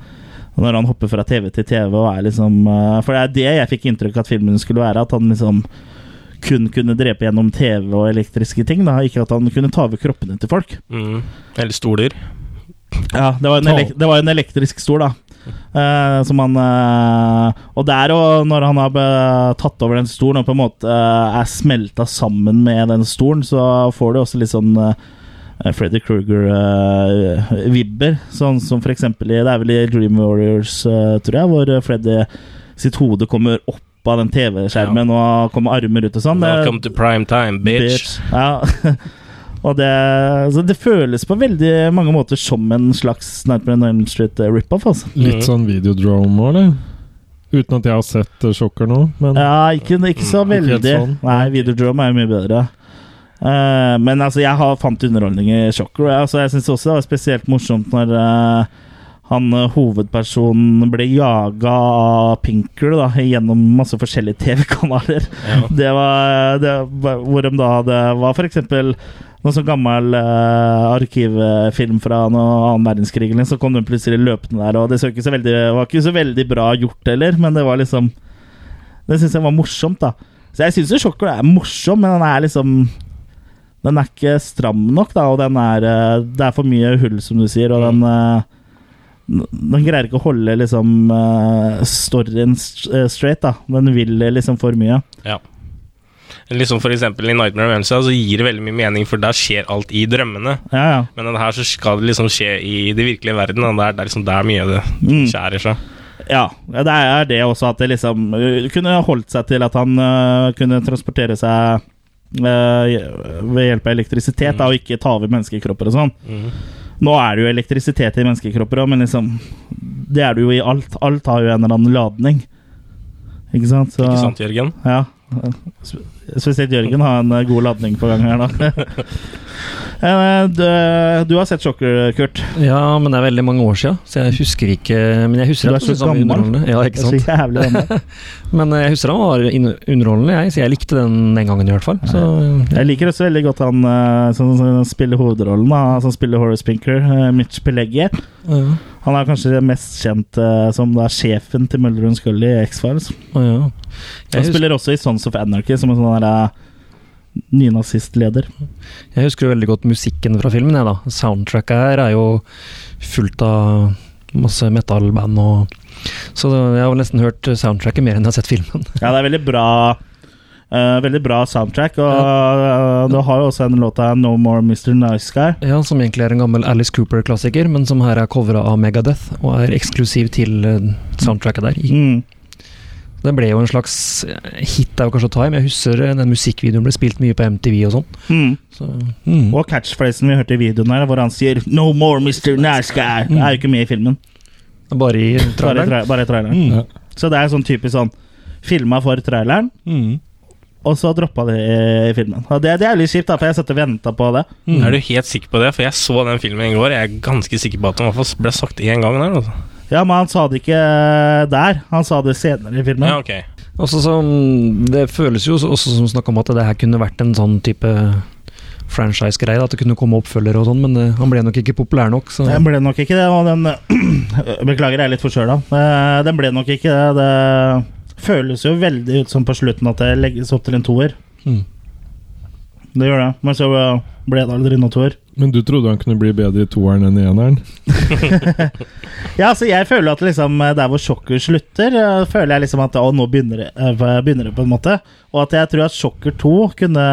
Når han hopper fra TV til TV og er liksom For det er det jeg fikk inntrykk av at filmen skulle være. At han liksom kun kunne drepe gjennom TV og elektriske ting. da Ikke at han kunne ta over kroppene til folk. Mm. Eller stoler. Ja, det var en, det var en elektrisk stol, da. Eh, som han uh, Og der òg, når han har be- tatt over den stolen og på en måte eh, er smelta sammen med den stolen, så får du også litt sånn uh, Freddy Kruger-vibber. sånn som for eksempel i Det er vel i Dream Warriors, eh, tror jeg, hvor Freddy sitt hode kommer opp av den TV-skjermen og kommer armer ut og sånn. Welcome to prime time, bitch. Ja. Og det, altså det føles på veldig mange måter som en slags Nightmare on Elm Street eh, rip-off. Altså. Litt sånn videodrome òg, eller? Uten at jeg har sett uh, Sjokker nå, men Ja, ikke, ikke så veldig. ikke sånn. Nei, Videodrome er jo mye bedre. Uh, men altså, jeg har fant underholdning i sjokker. Altså, jeg syns også det var spesielt morsomt når uh, han eh, hovedpersonen ble jaga av Pinker da, gjennom masse forskjellige TV-kanaler. Ja. Det var det, var- Hvor de da det var for noen sånn gammel uh, arkivfilm fra noe annen verdenskrig, så kom den plutselig løpende der, og det, ikke veldig, var ikke så veldig bra gjort heller, men det var liksom Det syns jeg var morsomt, da. Så jeg syns Shocker er morsom, men den er liksom Den er ikke stram nok, da, og den er uh, Det er for mye hull, som du sier, og den uh, den greier ikke å holde liksom storyen straight, da. Den vil liksom for mye. Ja. Liksom for eksempel I Nightmare on Elsa så gir det veldig mye mening, for der skjer alt i drømmene. Ja, ja. Men her så skal det liksom skje i det virkelige verden, og det er, det er liksom der mye av det Mm. skjærer seg. Ja, det er det også at det liksom uh, kunne holdt seg til at han uh, kunne transportere seg uh, ved hjelp av elektrisitet, da, og ikke ta over menneskekropper og sånn. Mm. Nå er det jo elektrisitet i menneskekropper òg, men liksom Det er det jo i alt. Alt har jo en eller annen ladning. Ikke sant? Så, Ikke sant, Jørgen? Ja. Sp- Spesielt Jørgen har en uh, god ladning på gang her, da. Eh, du, du har sett Sjokker, Kurt. Ja, men det er veldig mange år siden, så jeg husker ikke Men jeg husker Du er så gammel. Ja, ikke er så jævlig gammel. men eh, jeg husker han var underholdende, jeg, så jeg likte den den gangen i hvert fall. Så Jeg liker også veldig godt han eh, som, som spiller hovedrollen, da, som spiller Horace Pinker, eh, Mitch Pileggi. ja. Han er kanskje mest kjent eh, som da sjefen til Mulder og Scully i X-Files. Ja. Han spiller også i Sons of Anarchy som en sånn der, eh, nynazistleder. jeg husker jo veldig godt musikken fra filmen, jeg, da. Soundtracket her er jo fullt av masse metal-band og Så jeg har nesten hørt soundtracket mer enn jeg har sett filmen. Ja, det er veldig bra Uh, Veldig bra soundtrack, og uh, du har jo også en låt av No More Mr. Nice Guy. Ja, Som egentlig er en gammel Alice Cooper-klassiker, men som her er covra av Megadeth og er eksklusiv til eh, soundtracket der. Mm. Det ble jo en slags eh, hit, av i, men jeg husker eh, den musikkvideoen ble spilt mye på MTV og sånn. Mm. Så, mm. Og catchphrasen vi hørte i videoen her, hvor han sier 'No more Mr. Nice Guy', Det er jo ikke med i filmen. Bare i Bare, i traileren. bare i traileren. Mm. Ja. Så det er sånn typisk sånn Filma for traileren, Mm. og så droppa de i filmen. Og det, det er litt kjipt, da, for jeg satt og venta på det. Mm. Er du helt sikker på det? For jeg så den filmen i går. Jeg er ganske sikker på at den ble sagt én gang der. Altså. Ja, men han sa det ikke der. Han sa det senere i filmen. Ja, ok. Også som, det føles jo også som snakk om at det her kunne vært en sånn type franchise-greie. At det kunne komme oppfølgere og sånn, men det, han ble nok ikke populær nok. Så. Den ble nok ikke det, og den Beklager, jeg er litt forkjøla. Eh, Den ble nok ikke det. Det føles jo veldig ut som på slutten at det legges opp til en toer. Mm. Det gjør det, men så eh, ble det aldri noen toer. Men du trodde han kunne bli bedre i toeren enn i eneren? Ja, altså jeg føler at liksom eh, der hvor Sjokker slutter, eh, føler jeg liksom at å, nå begynner det, eh, begynner det på en måte. Og at jeg tror at Sjokker 2 kunne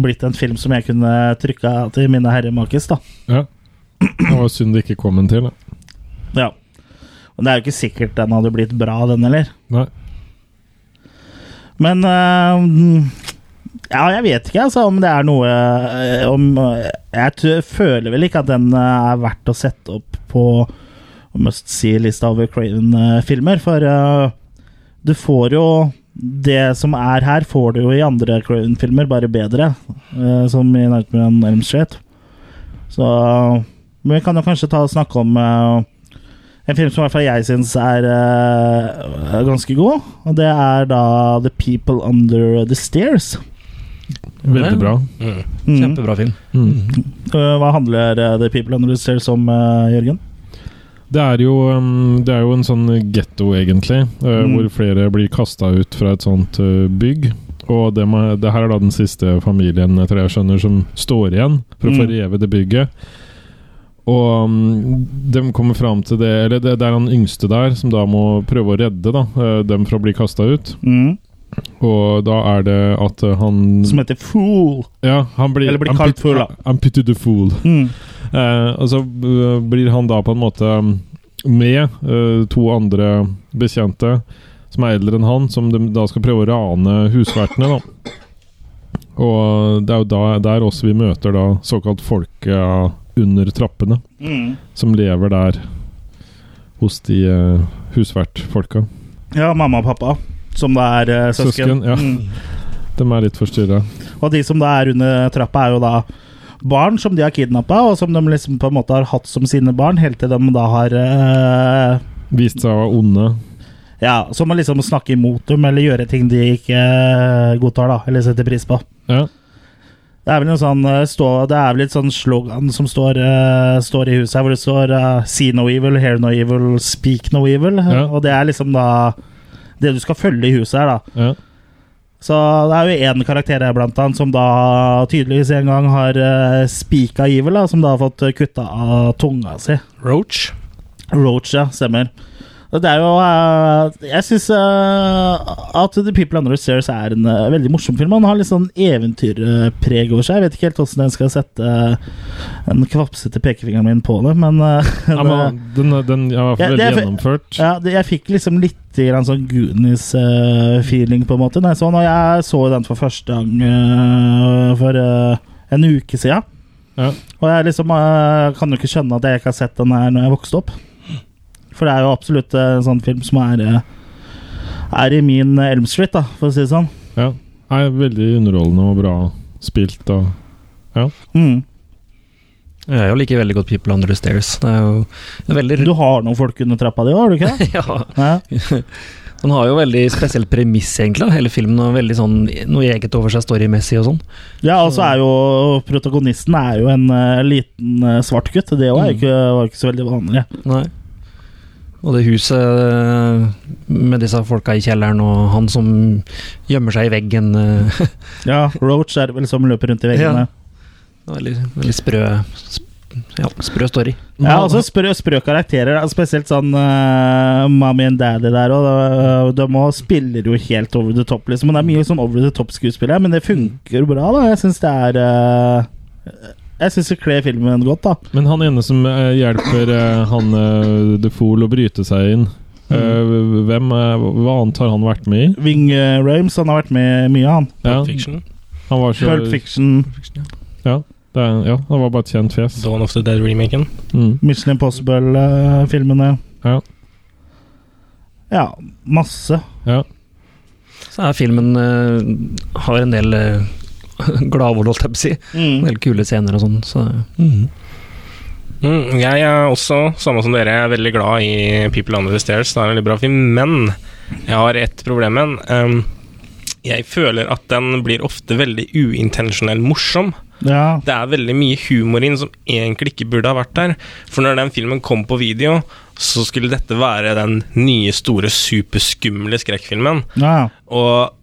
blitt en film som jeg kunne trykka til mine herremakes, da. Ja. Det var synd det ikke kom en til. Da. Ja. Og det er jo ikke sikkert den hadde blitt bra, den heller. Nei. Men eh, Ja, jeg vet ikke altså, om det er noe eh, om, eh, Jeg føler vel ikke at den eh, er verdt å sette opp på must see-lista over Craven-filmer, for uh, du får jo det som er her, får du jo i andre Craven-filmer, bare bedre. Uh, som i Nightmare on Elm Street. Så Men vi kan jo kanskje ta og snakke om en film som i hvert fall jeg syns er ganske god. Og det er da The People Under The Stairs. Veldig bra. Mm. Mm. Kjempebra film. Mm. Eh, hva handler eh, The People Under The Stairs om, eh, Jørgen? Det er jo, um, det er jo en sånn getto, egentlig, uh, Mm. hvor flere blir kasta ut fra et sånt uh, bygg. Og det, det her er da den siste familien etter tror jeg skjønner, som står igjen for å få Mm. revet det bygget. Og um, de kommer fram til det Eller det, det er han yngste der som da må prøve å redde da, uh, dem fra å bli kasta ut. Mm. Og da er det at uh, han Som heter Fool. Ja, han blir, Eller blir kalt fool, da. I'm pity the fool. Mm. Uh, og så uh, blir han da på en måte med uh, to andre bekjente som er eldre enn han, som de da skal prøve å rane husvertene. da. Og det er jo da, der også vi møter da såkalt folke under trappene, Mm. som lever der hos de uh, husvertfolka. Ja, mamma og pappa, som da er eh, søsken. Søsken, ja. Mm. De er litt forstyrra. Og de som da er under trappa, er jo da barn som de har kidnappa, og som de liksom på en måte har hatt som sine barn, helt til de da har eh, Vist seg å være onde. Ja, som å liksom snakke imot dem, eller gjøre ting de ikke eh, godtar, da, eller setter pris på. Ja. Det er vel noe sånn eh, stå, Det er vel et sånn slogan som står, eh, står i huset her, hvor det står eh, 'See no evil, hear no evil, speak no evil'. Ja. Og det er liksom da det du skal følge i huset her, da. Ja. Så det er jo én karakter her blant annet som da tydeligvis en gang har uh, spika evil, da, som da har fått kutta av tunga si. Roach. Roach, ja. Stemmer. Det er jo uh, Jeg syns at The People Under the Stairs er en uh, veldig morsom film. Han har litt sånn eventyrpreg over seg. Jeg vet ikke helt hvordan jeg skal sette eh, en kvapsete pekefingeren min på det, men, eh, Ja, men den, den er i hvert fall veldig gjennomført. ja, det, jeg fikk liksom litt grann sånn Goonies-feeling, på en måte. Nei, jeg så, jeg så den for første gang eh, for eh, en uke siden. Ja. Og jeg liksom eh, kan jo ikke skjønne at jeg ikke har sett den her når jeg vokste opp. For det er jo absolutt eh, en sånn film som er, eh, er i min Elm Street, da, for å si det sånn. Ja. Er veldig underholdende og bra spilt og Ja. Mm. Jeg liker veldig godt People Under the Stairs. Veldig Du har noen folk under trappa di òg, har du ikke det? ja. Ja. Den har jo veldig spesielt premiss, egentlig, hele filmen. er veldig sånn noe eget over seg storymessig og sånn. Ja, og så er jo protagonisten er jo en uh, liten uh, svart gutt. Det òg mm. var ikke så veldig vanlig. Nei. Og det huset eh, med disse folka i kjelleren, og han som gjemmer seg i veggen Ja, Roach er det vel som løper rundt i veggene. Veldig, veldig sprø, ja, sprø story. Ja, også sprø, sprø karakterer. Spesielt sånn uh, Mommy and Daddy der òg. De må spiller jo helt over the top, liksom. Men det er mye sånn over the top-skuespill her, men det funker bra, da. Jeg syns det er uh, Jeg syns det kler filmen godt, da. Men han ene som eh, hjelper eh, han uh, The Fool å bryte seg inn eh, Hvem eh, Hva annet har han vært med i? Wing uh, Rames, han har vært med mye, han. Ja, Fiction. han var så Pulp Fiction, Ja, det er, ja, det var bare et kjent fjes. Dawn of the Dead-remaken. Mm. Mission Impossible-filmene. Ja. Ja, masse. Ja. Så er filmen uh, har en del uh, gladord, holdt jeg på å si. En del kule scener og sånn. Så Mm, jeg er også, samme som dere, er veldig glad i People Under the Stairs. Det er en veldig bra film, men jeg har ett problem med den. Um, jeg føler at den blir ofte veldig uintensjonell morsom. Ja. Det er veldig mye humor inn som egentlig ikke burde ha vært der. For når den filmen kom på video, så skulle dette være den nye, store, superskumle skrekkfilmen. ja. Og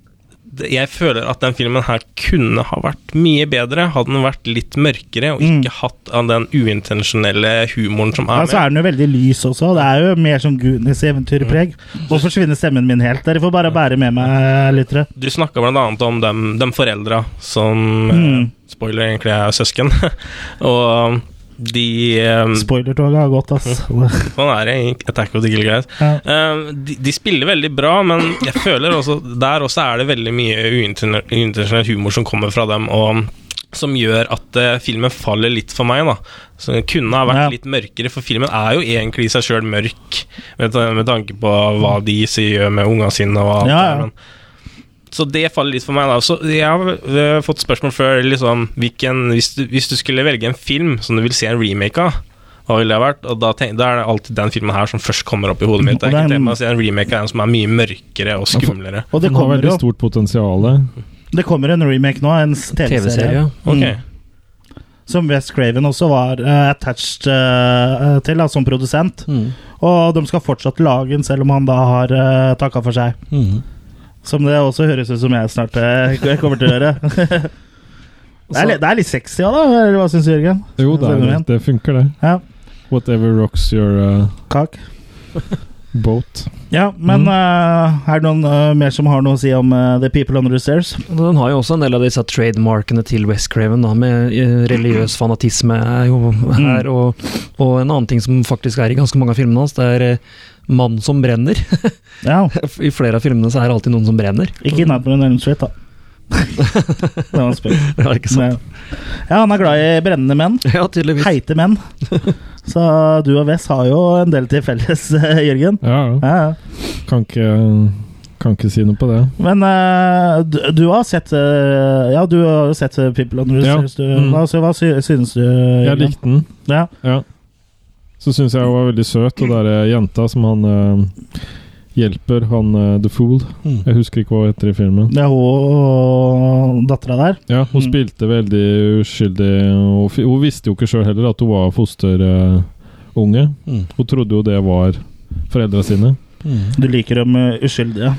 jeg føler at den filmen her kunne ha vært mye bedre, hadde den vært litt mørkere, og ikke hatt av den uintensjonelle humoren som er Ja, er så er den jo veldig lys også. Det er jo mer som Goonies-eventyrpreg. Nå forsvinner stemmen min helt. Dere får bare bære med meg, lyttere. Du snakka annet om dem, dem foreldra som eh, Mm. Spoiler, egentlig er søsken. og de um, Spoilertoget har gått, ass. Sånn er det i Attack of the Gill Guys. Ja. Um, de, de spiller veldig bra, men jeg føler også der også er det veldig mye uintensjonell humor som kommer fra dem, og som gjør at uh, filmen faller litt for meg, da. Så Den kunne ha vært Ja. litt mørkere, for filmen er jo egentlig i seg sjøl mørk, med, med tanke på hva de sier gjør med ungene sine og alt Ja, ja. der. Men, så det faller litt for meg, da. Så jeg har eh, fått spørsmål før, liksom hvilken, hvis, du, hvis du skulle velge en film som du vil se en remake av, hva ville det ha vært? Og da, tenk, da er det alltid den filmen her som først kommer opp i hodet mitt. Det er ikke det tenke å se en remake av en som er mye mørkere og skumlere. Og det kommer veldig jo stort potensial. Det kommer en remake nå, en TV-serie. TV okay. Mm. Som West Craven også var uh, attached uh, til, da, som produsent. Mm. Og de skal fortsatt lage den, selv om han da har uh, takka for seg. Mm. Som det også høres ut som jeg snart jeg kommer til å gjøre. det, er det er litt sexy òg, da. Eller hva syns Jørgen? Jo, det, er, det funker, det. Ja. Whatever rocks your uh, Kak. boat. Ja, men eh, er det noen uh, mer som har noe å si om eh, The People Under the Stairs? Den har jo også en del av disse trademarkene til West Craven, da, med eh, religiøs fanatisme er jo her, og, og en annen ting som faktisk er i ganske mange av filmene hans, det er eh, mann som brenner. Ja. I flere av filmene så er det alltid noen som brenner. Ikke i Nightmare on Elm Street, da. det var en spøk. Ja, ikke sant? Ja, han er glad i brennende menn. Ja, tydeligvis. Heite menn. Så du og Wes har jo en del til felles, Jørgen. Ja, ja. Ja, ja. Kan ikke, kan ikke si noe på det. Men uh, du, du har sett uh, Ja, du har jo sett People on the Ja. Du, Mm. hva, hva sy synes du, Jeg Jørgen? likte den. Ja. Ja. Så syns jeg hun var veldig søt, og der er jenta som han eh, hjelper han eh, The Fool. Mm. Jeg husker ikke hva hun heter i filmen. Det er hun og dattera der. Ja, hun Mm. spilte veldig uskyldig. Og fi- hun visste jo ikke sjøl heller at hun var fosterunge. Mm. Hun trodde jo det var foreldra sine. Du liker dem eh, uskyldige.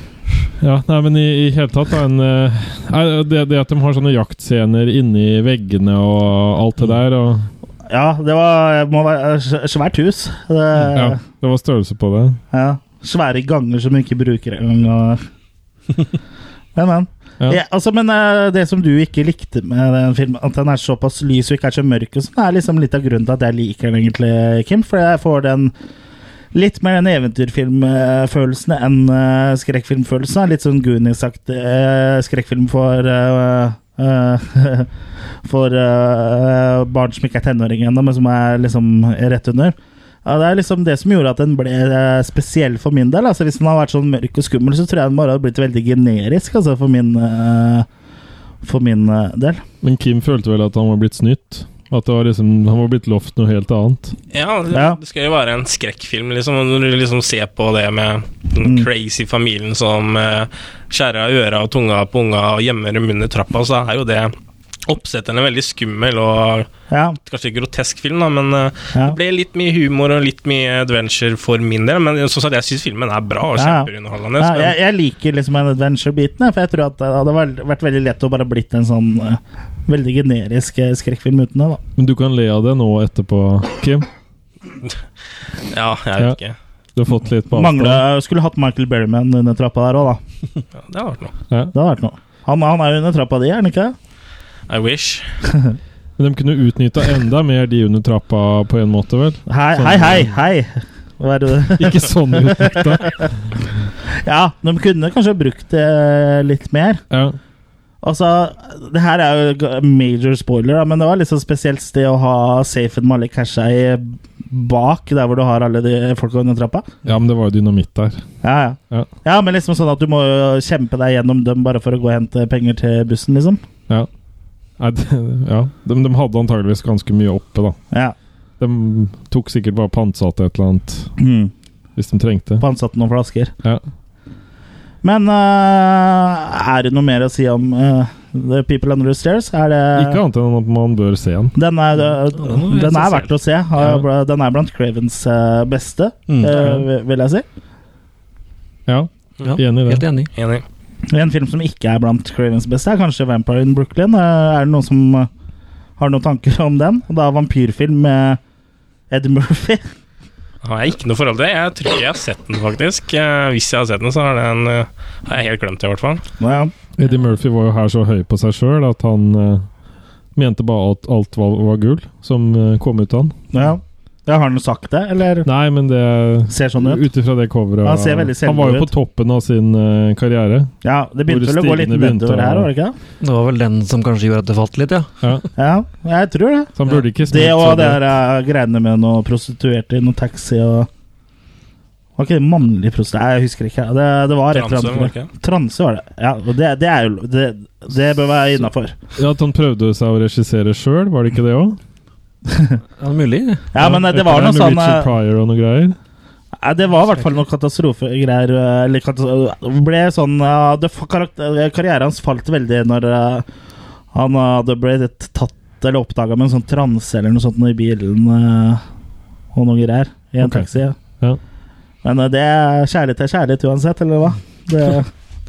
Ja, nei, men i, i hele tatt da, en, eh, nei, det, det at de har sånne jaktscener inni veggene og alt det der og, Ja, det var, må være s- svært hus. Det, Ja, det var størrelse på det. ja. Svære ganger som vi ikke bruker engang. Men, men. Ja. Ja, altså, men eh, det som du ikke likte med den filmen, at den er såpass lys og ikke er så mørk, og sånn, er liksom litt av grunnen til at jeg liker den egentlig, Kim. For jeg får den litt mer den eventyrfilmfølelsen enn uh, skrekkfilmfølelsen. Litt sånn Goonies-aktig eh, skrekkfilm for eh, eh, For eh, barn som ikke er tenåringer ennå, men som er liksom rett under. Ja, det er liksom det som gjorde at den ble eh, spesiell for min del. Altså Hvis den hadde vært sånn mørk og skummel, så tror jeg den bare hadde blitt veldig generisk altså for min, eh, for min eh, del. Men Kim følte vel at han var blitt snytt. At det var liksom, han var blitt lovt noe helt annet. Ja, det, Ja. det skal jo være en skrekkfilm, liksom. Når du liksom ser på det med den Mm. crazy familien som eh, skjærer av øra og tunga på unga og gjemmer dem under trappa, så er jo det oppsettende veldig skummel og Ja, kanskje grotesk film, da, men eh, ja. det ble litt mye humor og litt mye adventure for min del. Men som sagt, jeg syns filmen er bra og kjempeunderholdende. Ja, jeg, jeg liker liksom en adventure-biten, for jeg tror at det hadde vært- veldig lett å bare blitt en sånn uh, veldig generisk eh, skrekkfilm uten det. da Men du kan le av det nå etterpå, Kim. ja, jeg vet ikke. Du har fått litt på avstand. Skulle hatt Michael Berryman under trappa der òg, da. Ja, det har vært noe. Ja. Det har vært noe. Han, han er jo under trappa di, er han ikke? I wish. Men de kunne utnytta enda mer de under trappa på en måte, vel? Hei, hei, hei! hei. Hva er det? Ikke sånn utnytta. Ja, de kunne kanskje brukt det litt mer. Ja. Altså, det her er jo major spoiler, men det var litt så spesielt sted å ha Safen Malik Kashai bak, der hvor du har alle de folka under trappa. ja, men det var jo dynamitt der. Ja, ja. Ja. Ja, men liksom sånn at du må kjempe deg gjennom dem bare for å gå og hente penger til bussen, liksom. Ja. Nei, det, ja. De, de hadde antageligvis ganske mye oppe, da. Ja. De tok sikkert bare pantsatte et eller annet Mm. hvis de trengte. Pantsatte noen flasker. Ja. Men uh, er det noe mer å si om uh, The People Under the Stairs? Er det Ikke annet enn at man bør se den. Den er, uh, den er verdt å se. Ja. Den er blant Cravens beste, Mm. vil jeg si. Ja, Ja, enig i helt enig. Enig. En film som ikke er blant Cravens beste, er kanskje Vampire in Brooklyn. Eh, Er det noen som eh, har noen tanker om den? Og er vampyrfilm med Ed Murphy. Har jeg ikke noe forhold til det. Jeg tror jeg har sett den, faktisk. Eh, Hvis jeg har sett den, så har, den, har jeg helt glemt det, i hvert fall. Ja. Eddie Murphy var jo her så høy på seg sjøl at han mente bare at alt var, var gull som kom ut av han. ja. Ja, Har han sagt det, eller Nei, men det ser sånn ut? Ut ifra det coveret Han ser veldig Han var jo på toppen av sin uh, karriere. Ja, det begynte vel å gå litt nedover her, var det ikke? Det var vel den som kanskje gjorde at det falt litt, ja. Ja. Ja, jeg tror det. Så han burde ikke Det og det der uh, greiene med noe prostituerte i noe taxi og Var ikke det mannlig prostituert? Jeg husker ikke. Det, det var et eller Transe, var det annet. ikke? Transe var det. Ja, og det, det er jo Det, det bør være innafor. Ja, At han prøvde seg å regissere sjøl, var det ikke det òg? Ja, mulig. Ja, men eh, det var noe sånn Richard eh, Pryor og noe greier. Ja, det var i hvert fall noe katastrofegreier. eh, Eller katastrofe, ble sånn ja, det, Karrieren hans falt veldig når han hadde blitt tatt eller oppdaga med en sånn transe eller noe sånt i bilen og noe greier. I en okay. taxi. Ja. Men det er kjærlighet er kjærlighet uansett, eller hva? Det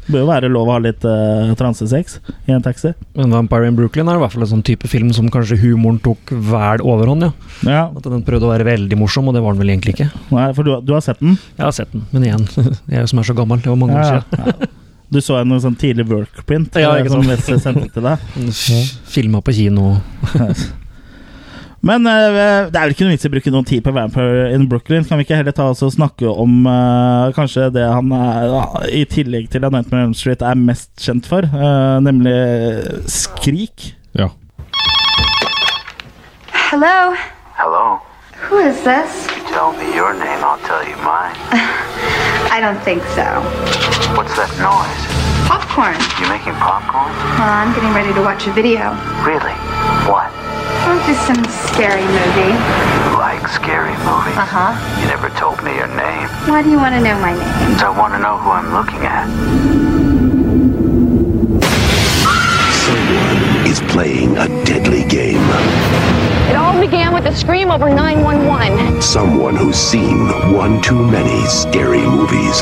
bør jo være lov å ha litt uh, transesex i en taxi. Men Vampire in Brooklyn er i hvert fall en sånn type film som kanskje humoren tok vel overhånd, ja. Ja, At den prøvde å være veldig morsom, og det var den vel egentlig ikke. nei, For du, du har sett den? Jeg har sett den, men igjen, jeg som er så gammel, det var mange år siden. ja. Du så en sånn tidlig workprint Ja, eh, ikke som sant. Wes sendte til deg? Filma på kino. Men uh, det er vel ikke noe vits i å bruke noen tid på Vampire in Brooklyn. Kan vi ikke heller ta oss og snakke om uh, kanskje det han er, i tillegg til A Nightmare on Street er mest kjent for, eh, nemlig Skrik? Ja. Hello? Hello. Who is this? You tell me your name, I'll tell you mine. I don't think so. What's that noise? Popcorn. You're making popcorn? Well, I'm getting ready to watch a video. Really? What? Oh, just some scary movie. You like scary movies? Uh huh. You never told me your name. Why do you want to know my name? I want to know who I'm looking at. Someone is playing a deadly game. It all began with a scream over 911. Someone who's seen one too many scary movies.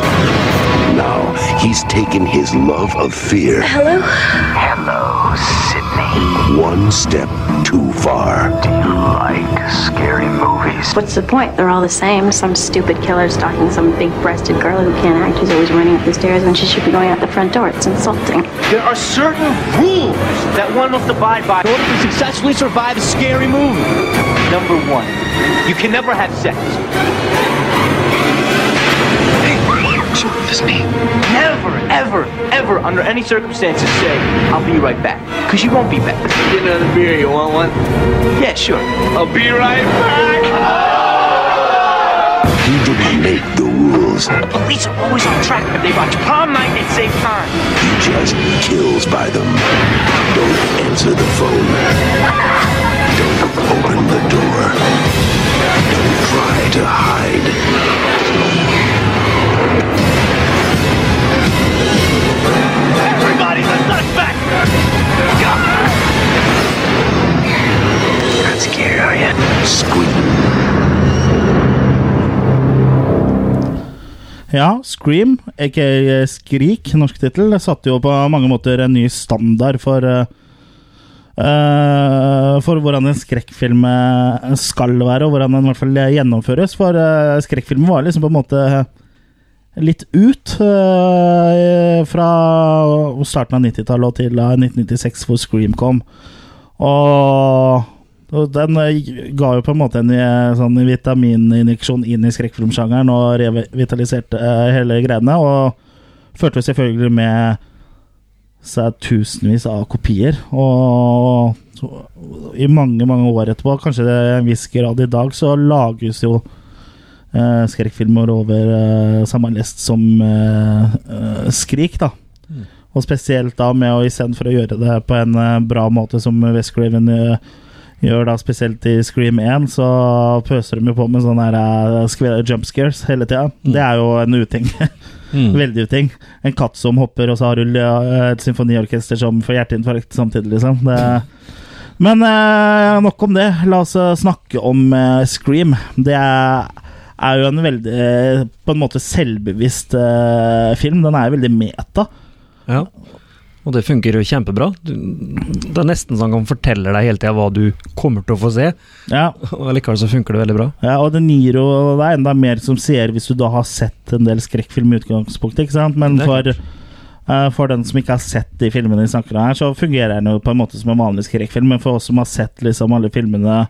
Now he's taken his love of fear Hello? Hello, Sydney. one step too far. Do you like scary movies? What's the point? They're all the same. Some stupid killer stalking some big breasted girl who can't act who's always running up the stairs when she should be going out the front door. It's insulting. There are certain rules that one must abide by in order to successfully survive a scary movie. Number one, you can never have sex. Shut this me. Never, ever, ever, under any circumstances, say, I'll be right back. Because you won't be back. Get another beer, you want one? Yeah, sure. I'll be right back. He didn't make the rules. Police are always on track if they watch prom night at same time. He just kills by them. Don't answer the phone. Don't open the door. Don't try to hide. Everybody's a suspect! Not scared, are you? Scream. Ja, Scream, aka Skrik, norsk tittel, satte jo på mange måter en ny standard for eh, eh, For hvordan en skrekkfilm eh, skal være, og hvordan den i hvert fall gjennomføres. For uh, skrekkfilmen var liksom på en måte litt ut uh, fra starten av 90-tallet og til eh, 1996, hvor Scream kom. Og, og den ga jo på en måte en sånn vitamininjeksjon inn i skrekkfilmsjangeren og revitaliserte hele greiene. Og førte selvfølgelig med seg tusenvis av kopier. Og i mange, mange år etterpå, kanskje det er en viss grad i dag, så lages jo eh, skrekkfilmer over eh, samme lest som eh, eh, Skrik, da. Og spesielt da med å istedenfor å gjøre det på en eh, bra måte som West Craven eh, gjør da, spesielt i Scream 1, så pøser de jo på med sånne her, eh, jump scares hele tida. Det er jo en uting. Veldig uting. En katt som hopper, og så har du et symfoniorkester som får hjerteinfarkt samtidig, liksom. Det, men eh, nok om det. La oss eh, snakke om eh, Scream. Det er, er jo en veldig eh, på en måte selvbevisst film. Den er jo veldig meta. Ja. Og det funker jo kjempebra. Du, det er nesten sånn han kan fortelle deg hele tida hva du kommer til å få se, Ja, og likevel så funker det veldig bra. ja og jo Det er enda mer som ser hvis du da har sett en del skrekkfilm i utgangspunktet, ikke sant? Men for, uh, for den som ikke har sett de filmene vi snakker om her, så fungerer den jo på en måte som en vanlig skrekkfilm. Men for oss som har sett liksom alle filmene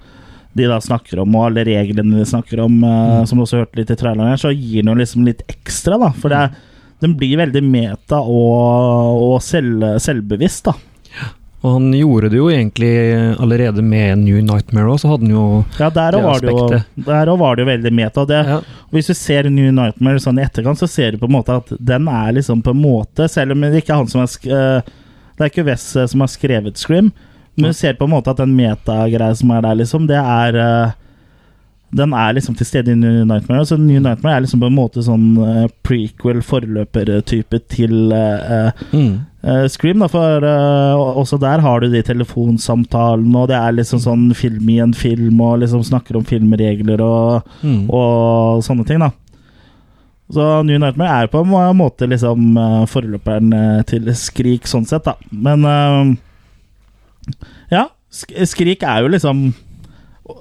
de da snakker om, og alle reglene de snakker om, eh, som du også hørte litt i traileren her, så gir den jo liksom litt ekstra, da. For det er, den blir veldig meta og, og selv, selvbevisst, da. Og han gjorde det jo egentlig allerede med New Nightmare òg, så hadde han jo Ja, der Det aspektet. Ja, jo- der òg var det jo veldig meta. Det, Ja. Hvis du ser New Nightmare sånn i etterkant, så ser du på en måte at den er liksom på en måte Selv om det ikke er han som er eh, Det er ikke Wes eh, som har skrevet Scream, men du ser på en måte at den metagreia som er der, liksom, det er eh, Den er liksom til stede i New Nightmare. Så New Nightmare er liksom på en måte sånn eh, prequel, forløpertype til uh, mm. uh, Scream, da, for uh, også der har du de telefonsamtalene, og det er liksom sånn film i en film, og liksom snakker om filmregler og, Mm. og sånne ting, da. Så New Nightmare er på en måte liksom forløperen til Skrik, sånn sett, da. Men ja, Skrik er jo liksom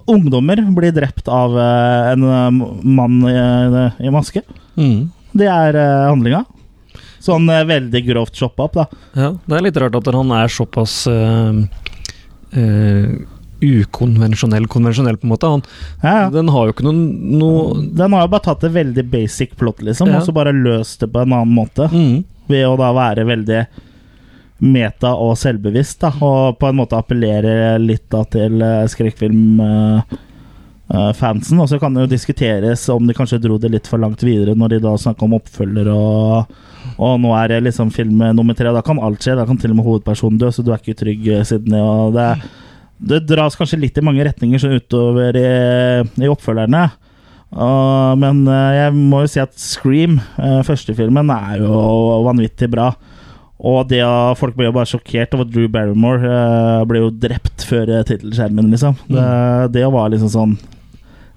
Ungdommer blir drept av eh, en eh, mann i, i maske. Mm. Det er handlinga. Sånn eh, veldig grovt shoppa opp, da. Ja, det er litt rart at han er såpass uh, uh, ukonvensjonell konvensjonell, på en måte. Han, Ja, ja. Den har jo ikke noen noe Den har jo bare tatt et veldig basic plot, liksom, Ja. og så bare løst det på en annen måte. mm. Ved å da være veldig meta og selvbevisst, da, og på en måte appellere litt da til uh, skrekkfilmfansen. og så kan det jo diskuteres om de kanskje dro det litt for langt videre når de da snakker om oppfølger og og nå er det liksom film nummer tre, da kan alt skje. Da kan til og med hovedpersonen dø, så du er ikke trygg, eh, Sydney. Og det, det dras kanskje litt i mange retninger sånn utover i, i oppfølgerne. Og- men eh, jeg må jo si at Scream, uh, første filmen, er jo vanvittig bra. Og det at folk ble jo bare sjokkert over at Drew Barrymore uh, ble jo drept før uh, tittelskjermen, liksom. Det, det var liksom sånn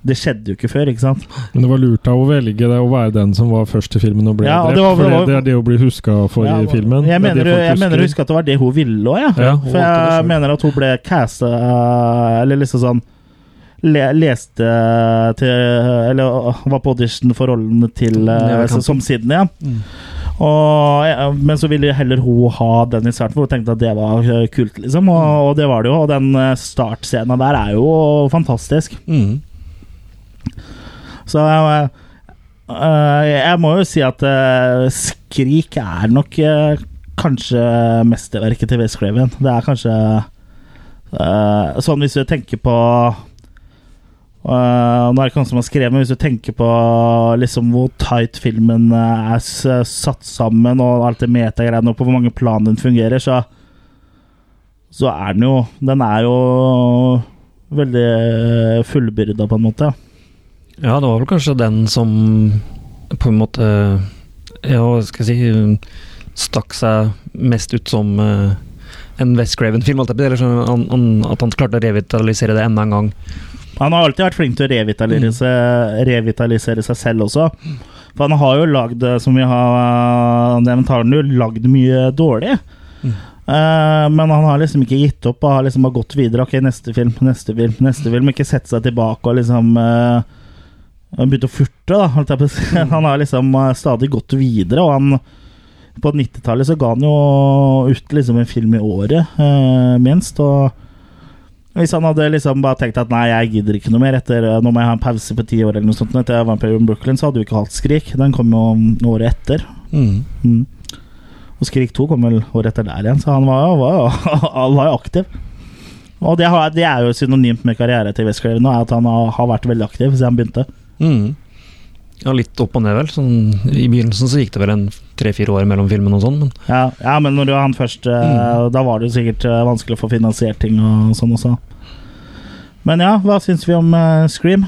Det skjedde jo ikke før, ikke sant? Men det var lurt av å velge det å være den som var først i filmen og ble Ja, drept. det var- for det det, er det å bli huska for Ja, i filmen. Jeg er mener, jeg mener å huske at det var det hun ville òg, ja. Ja, For jeg mener at hun ble casta Eller liksom sånn le, Leste til Eller var på audition for rollen til eh, som Sydney, ja. Mm. Og, ja, men så ville heller hun ha den i starten, for hun tenkte at det var eh, kult, liksom. Og, og det var det jo. Og den eh, startscenen der er jo fantastisk. Mm. Så eh, jeg må jo si at Skrik er nok kanskje mesterverket til Westcraven. Det er kanskje Sånn hvis du tenker på eh, Nå er det ikke han som har skrevet, men hvis du tenker på liksom hvor tight filmen eh, er satt sammen, og alt det metagreiene, og på hvor mange plan den fungerer, så så er den jo Den er jo veldig fullbyrda, på en måte. Ja, det var vel kanskje den som på en måte Ja, hva skal jeg si Stakk seg mest ut som eh, en West Craven-film, eller sånn, han- han- at han klarte å revitalisere det enda en gang. Han har alltid vært flink til å revitalisere, revitalisere seg selv også. For han har jo lagd, som vi har nevnt, har han jo lagd mye dårlig. Uh, men han har liksom ikke gitt opp og har liksom bare gått videre. Ok, neste film, neste film, neste film. Ikke sett seg tilbake og liksom uh, begynt å furte, da. Si. Han har liksom eh, stadig gått videre, og han På 90-tallet så ga han jo ut liksom en film i året, eh, minst. og hvis han hadde liksom bare tenkt at nei, jeg gidder ikke noe mer etter Nå må jeg ha en pause på ti år, eller noe sånt etter Vampire in Brooklyn, så hadde du ikke hatt Skrik. Den kom jo året etter. Mm. Mm. Og Skrik 2 kom vel året etter der igjen, så han var, var, han var jo aktiv. Og det, har, det er jo synonymt med karriere til Westgrave nå, at han har, har vært veldig aktiv siden han begynte. Mm. Ja, litt opp og ned, vel. Sånn, I begynnelsen så gikk det vel en tre-fire år mellom filmene og sånn, men Ja, ja men når du var han først, mm. da var det jo sikkert eh, vanskelig å få finansiert ting og sånn også. Men ja, hva syns vi om uh, Scream?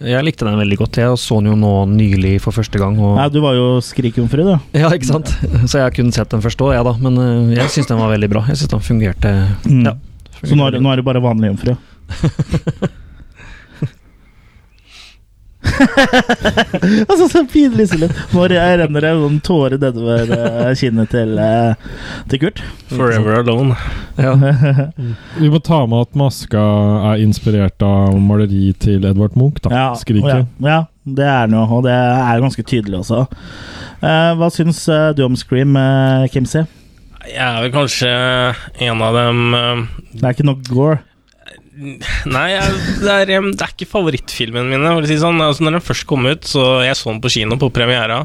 jeg likte den veldig godt. Jeg så den jo nå nylig for første gang. Og, Ja, du var jo skrikjomfru, du. Ja, ikke sant? Så jeg har kun sett den første òg, jeg, da. Men uh, jeg syns den var veldig bra. Jeg syns den fungerte Mm. ja, Så nå er, nå er du bare vanlig jomfru? altså, så pinlig stille. Nå renner det noen tårer nedover eh, kinnet til, eh, til Kurt. Forever Alone. Ja. Vi må ta med at maska er inspirert av maleri til Edvard Munch, da. Ja, Skriket. Ja, ja, det er noe, og det er ganske tydelig også. Eh, hva syns du om Scream, uh, Kimsey? Jeg er vel kanskje en av dem Det er ikke nok gore. Nei, jeg, det, er, det er ikke favorittfilmen mine. Si sånn. altså, når den først kom ut, så jeg så den på kino på premiera.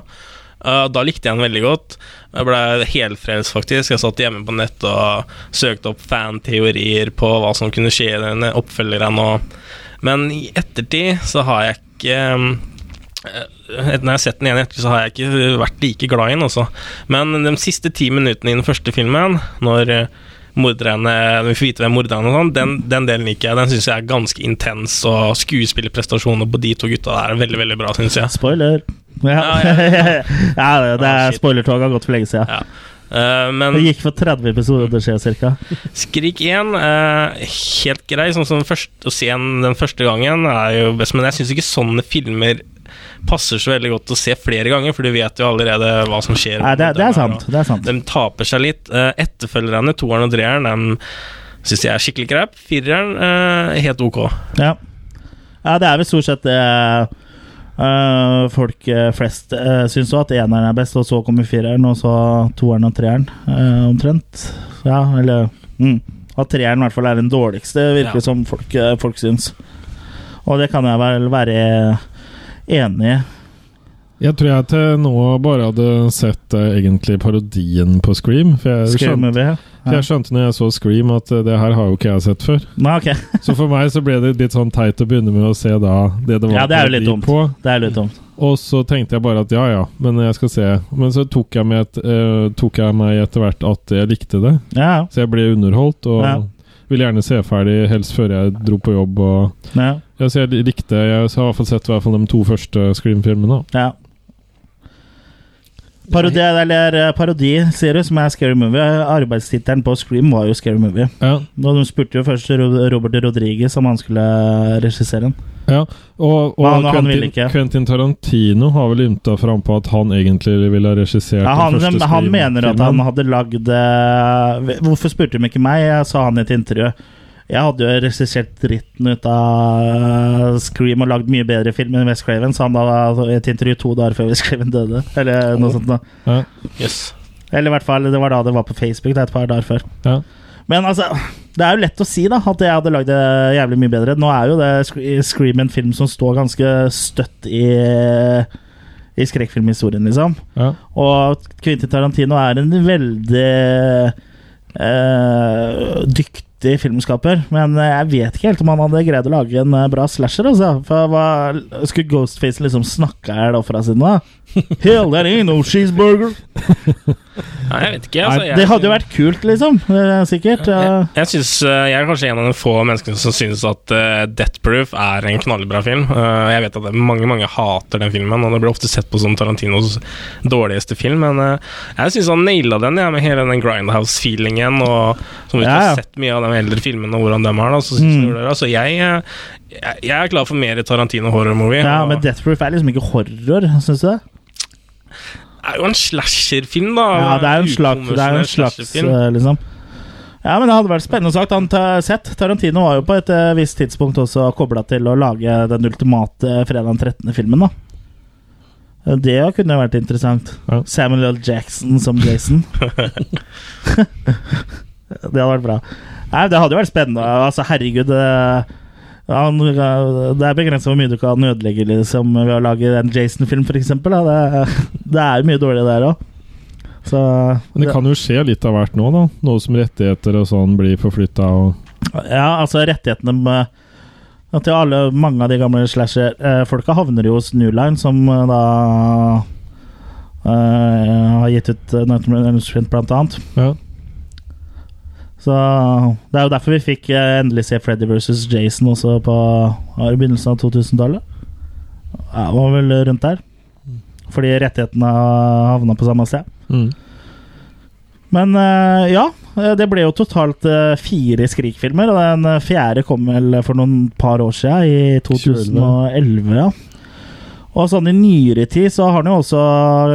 Uh, da likte jeg den veldig godt. Jeg ble helfrelst, faktisk. Jeg satt hjemme på nett og søkte opp fanteorier på hva som kunne skje i den oppfølgeren. Og, men i ettertid så har jeg ikke eh, når jeg har sett den igjen etter, så har jeg ikke vært like glad i den. Også. Men de siste ti minuttene i den første filmen, når eh, morderne vi får vite hvem morderne og sånn, den, den delen liker jeg. Den syns jeg er ganske intens, og skuespillerprestasjonene på de to gutta der er veldig, veldig bra, syns jeg. Spoiler. Ja, ja, det er spoilertoget har gått for lenge siden. Eh, men Det gikk for 30 episoder siden cirka. Skrik 1 uh, helt grei. Sånn som først, Å se den, den første gangen er jo best, men jeg syns ikke sånne filmer passer så veldig godt å se flere ganger, for du vet jo allerede hva som skjer. Nei, det, det er sant. Det er sant. De taper seg litt. Eh, Etterfølgerne, toeren og treeren, den syns jeg er skikkelig crap. Fireren, eh, helt ok. Ja. ja, det er vel stort sett det eh, folk flest uh, syns òg, at eneren er best, og så kommer fireren, og så toeren og treeren, eh, omtrent. Ja, eller mm. At treeren i hvert fall er den dårligste, virker det Ja. som folk, eh, folk syns. Og det kan jeg vel være enig. Jeg tror jeg til nå bare hadde sett eh, egentlig parodien på Scream. For jeg, skjønte, ja. for jeg skjønte når jeg så Scream at eh, det her har jo ikke jeg sett før. Nei, ok. Så for meg så ble det litt sånn teit å begynne med å se da det det var Ja, det er jo litt parodi dumt. på. Det er litt dumt. Og så tenkte jeg bare at ja ja, men jeg skal se. Men så tok jeg, med et, eh, tok jeg meg etter hvert at jeg likte det. Ja. Så jeg ble underholdt. Og, Ja. Ville gjerne se ferdig, helst før jeg dro på jobb. Og, Ja. så jeg likte Jeg har i hvert fall sett i hvert fall de to første Scream-filmene. Ja. Parodi, eller eh, parodi, sier du, som er Scary Movie. Arbeidstittelen på Scream var jo Scary Movie. Ja. Og De spurte jo først Robert Rodriguez om han skulle regissere den. Ja, og, og han- han Quentin, ikke. Quentin Tarantino har vel ymta fram på at han egentlig ville ha regissert Ja, han, den første han mener at han hadde lagd eh, Hvorfor spurte de ikke meg? Jeg sa han i et intervju. Jeg hadde jo regissert dritten ut av Scream og lagd mye bedre film enn West Craven, så han da i et intervju to dager før West Craven døde. Eller noe sånt. Da. Ja. Yes. Eller i hvert fall, det var da det var på Facebook. Det er et par dager før. Ja. Men altså, det er jo lett å si da at jeg hadde lagd det jævlig mye bedre. Nå er jo det Scream en film som står ganske støtt i I skrekkfilmhistorien, liksom. Ja. Og Quentin Tarantino er en veldig eh, dyktig filmskaper. Men jeg vet ikke helt om han hadde greid å lage en eh, bra slasher. Altså. For hva, Skulle Ghostface liksom snakke i hjel ofra sine? da? Hell, that ain't no cheeseburger! Nei, jeg vet ikke. Altså, jeg, Det hadde jo vært kult, liksom. eh, Sikkert. ja. Jeg, jeg, synes, eh, jeg er kanskje en av de få menneskene som synes at uh, Death Proof er en knallbra film. Uh, jeg vet at mange mange hater den filmen, og det blir ofte sett på som Tarantinos dårligste film, men uh, jeg synes han naila den, ja, med hele den Grindhouse-feelingen, og som vi Ja, har sett mye av de eldre filmene og hvordan de er. Da, så synes Mm. det- altså, jeg, jeg, jeg er klar for mer Tarantino horror-movie. Ja, men Death Proof er liksom ikke horror, syns du det? Det er jo en slasherfilm, da. Ja, det er jo en slags, det er en slags eh, liksom. Ja, men det hadde vært spennende sagt. Han sett. Tarantino var jo på et eh, visst tidspunkt også kobla til å lage den ultimate fredag den 13. filmen, da. Eh, Det kunne vært interessant. Ja. Samuel L. Jackson som Jason. det hadde vært bra. Nei, det hadde jo vært spennende. Altså, herregud. Det, han, det er begrenset hvor mye du kan ødelegge liksom, ved å lage en Jason-film, f.eks. Det, det er jo mye dårlig der òg. Men det kan jo skje litt av hvert nå, da. Noe som rettigheter og sånn blir forflytta Ja, altså rettighetene med, til alle, mange av de gamle slasher-folka havner jo hos New Line, som eh, da uh, har gitt ut Nightmare on Elm Street, blant annet. Ja. Så det er jo derfor vi fikk eh, endelig se Freddy versus Jason også på i begynnelsen av 2000-tallet. Ja, det var vel rundt der. Fordi rettighetene havna på samme sted. mm. Men eh, ja, eh, det ble jo totalt fire Skrik-filmer, og den fjerde kom vel for noen par år siden, i 2011. ja. Og sånn i nyere tid så har han jo også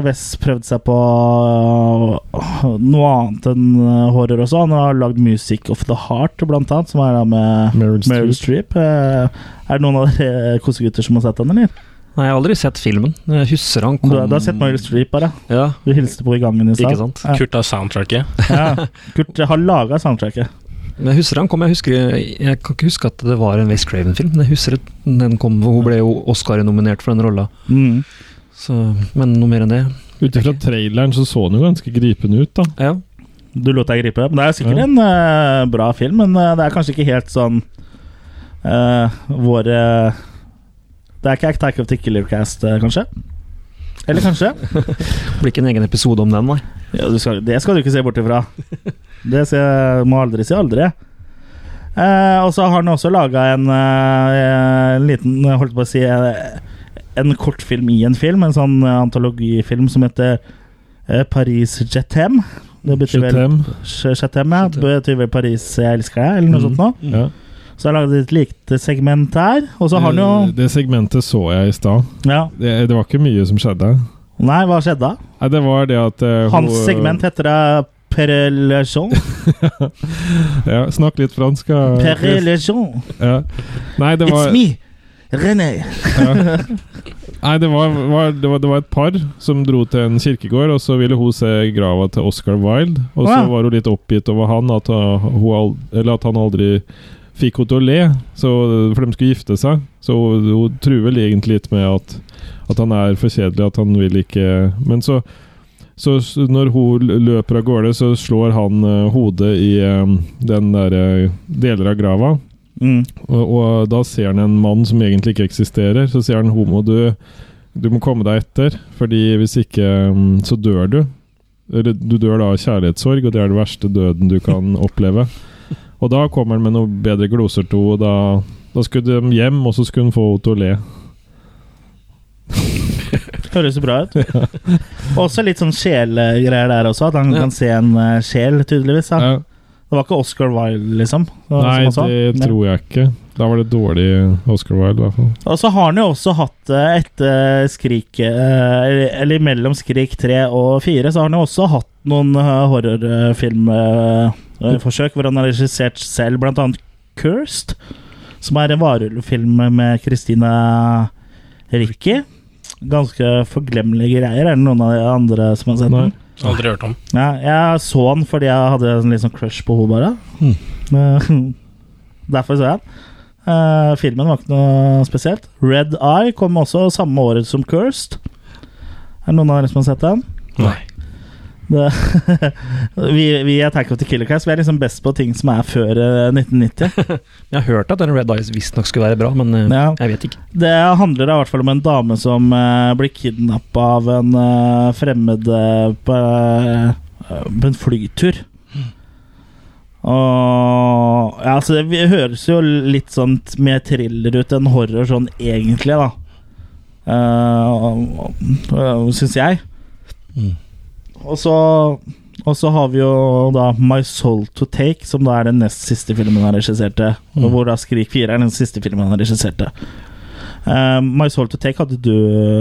Wes prøvd seg på øh, noe annet enn øh, horror også. Han har lagd 'Music of the Heart', blant annet, som er da med Meryl Meryl Streep. Eh, Er det noen av dere kosegutter som har sett den, eller? Nei, jeg har aldri sett filmen. Jeg husker han Du, kom har- du har sett Meryl Streep, bare? Ja, Du hilste på i gangen i stad. Kurt har soundtracket. Ja. Kurt har laga soundtracket. Men jeg husker han kom. Jeg, husker, jeg kan ikke huske at det var en West Craven-film, men jeg husker at den kom, og hun ble jo Oscar-nominert for den rolla. Mm. Men noe mer enn det? Ut ifra traileren så så den jo ganske gripende ut, da. Ja. Du lot deg gripe. Men det er sikkert Ja. en uh, bra film, men uh, det er kanskje ikke helt sånn uh, våre Det er ikke Attack of the Killer Cast, eh, kanskje? Eller kanskje? Blir ikke en egen episode om den, nei. Ja, du skal, det skal du ikke se bort ifra. Det skal, må aldri si aldri. Eh, og så har han også laga en, eh, en liten Holdt på å si eh, En kortfilm i en film. En sånn eh, antologifilm som heter Paris Jetem. Det betyr vel Jetem. Ja. Det betyr vel Paris jeg elsker deg, eller noe Mm. sånt noe. Ja. Så har han laget et lite segment her. Og så har han jo Det, det segmentet så jeg i stad. ja. Det, det var ikke mye som skjedde. Nei, hva skjedde da? Nei, det var det at uh, Hans segment heter da Perelejon. Ja, snakk litt fransk. Ja. Perelejon. Ja. Nei, det var It's me, René. Ja. Nei, det var, var, det, var, det var et par som dro til en kirkegård, og så ville hun se grava til Oscar Wilde. Og så var hun litt oppgitt over han, at, uh, hun, at han aldri fikk henne til å le, så, for de skulle gifte seg. Så hun, hun truer vel egentlig litt med at, at han er for kjedelig, at han vil ikke Men så, så når hun løper av gårde, så slår han uh, hodet i um, den der uh, deler av grava. Mm. Og, og da ser han en mann som egentlig ikke eksisterer. Så sier han homo, du, du må komme deg etter, fordi hvis ikke mm, så dør du. Du dør da av kjærlighetssorg, og det er den verste døden du kan oppleve. Og da kommer han med noe bedre gloser to, og da, da skulle de hjem, og så skulle hun få henne til å le. Høres bra ut. Også litt sånn sjelgreier der også, at han kan se en uh, sjel, tydeligvis. Da. Ja. Det var ikke Oscar Wilde, liksom? Det Nei, det tror jeg ikke. Da var det dårlig Oscar Wilde, i hvert fall. Og så har han jo også hatt Et etter Skrik eh, Eller eller mellom Skrik 3 og 4, så har han jo også hatt noen eh, horrorfilmforsøk hvor han har regissert selv, blant annet Cursed, som er en varulvfilm med Christina Ricci. Ganske forglemmelige greier. Er det noen av de andre som har sett den? Aldri hørt om. Ja, jeg så den fordi jeg hadde en litt sånn crush på henne, bare. Mm. Derfor så jeg den. Uh, filmen var ikke noe spesielt. Red Eye kom også samme året som Cursed. Er det noen av dere som har sett den? Nei. Vi, vi i Attack of the Killer Cast Vi er liksom best på ting som er før eh, 1990. Jeg har hørt at den Red Eyes visstnok skulle være bra, men eh, Ja. jeg vet ikke. Det handler i hvert fall om en dame som uh, blir kidnappa av en uh, fremmed eh, på, uh, på en flytur. Og ja, altså, Det høres jo litt sånn mer thriller ut enn horror sånn egentlig, da. Uh, Syns jeg. Og så og så har vi jo da My Soul To Take, som da er den nest siste filmen han regisserte. Mm. Og hvor da Skrik 4 er den siste filmen han regisserte. Uh, My Soul To Take hadde du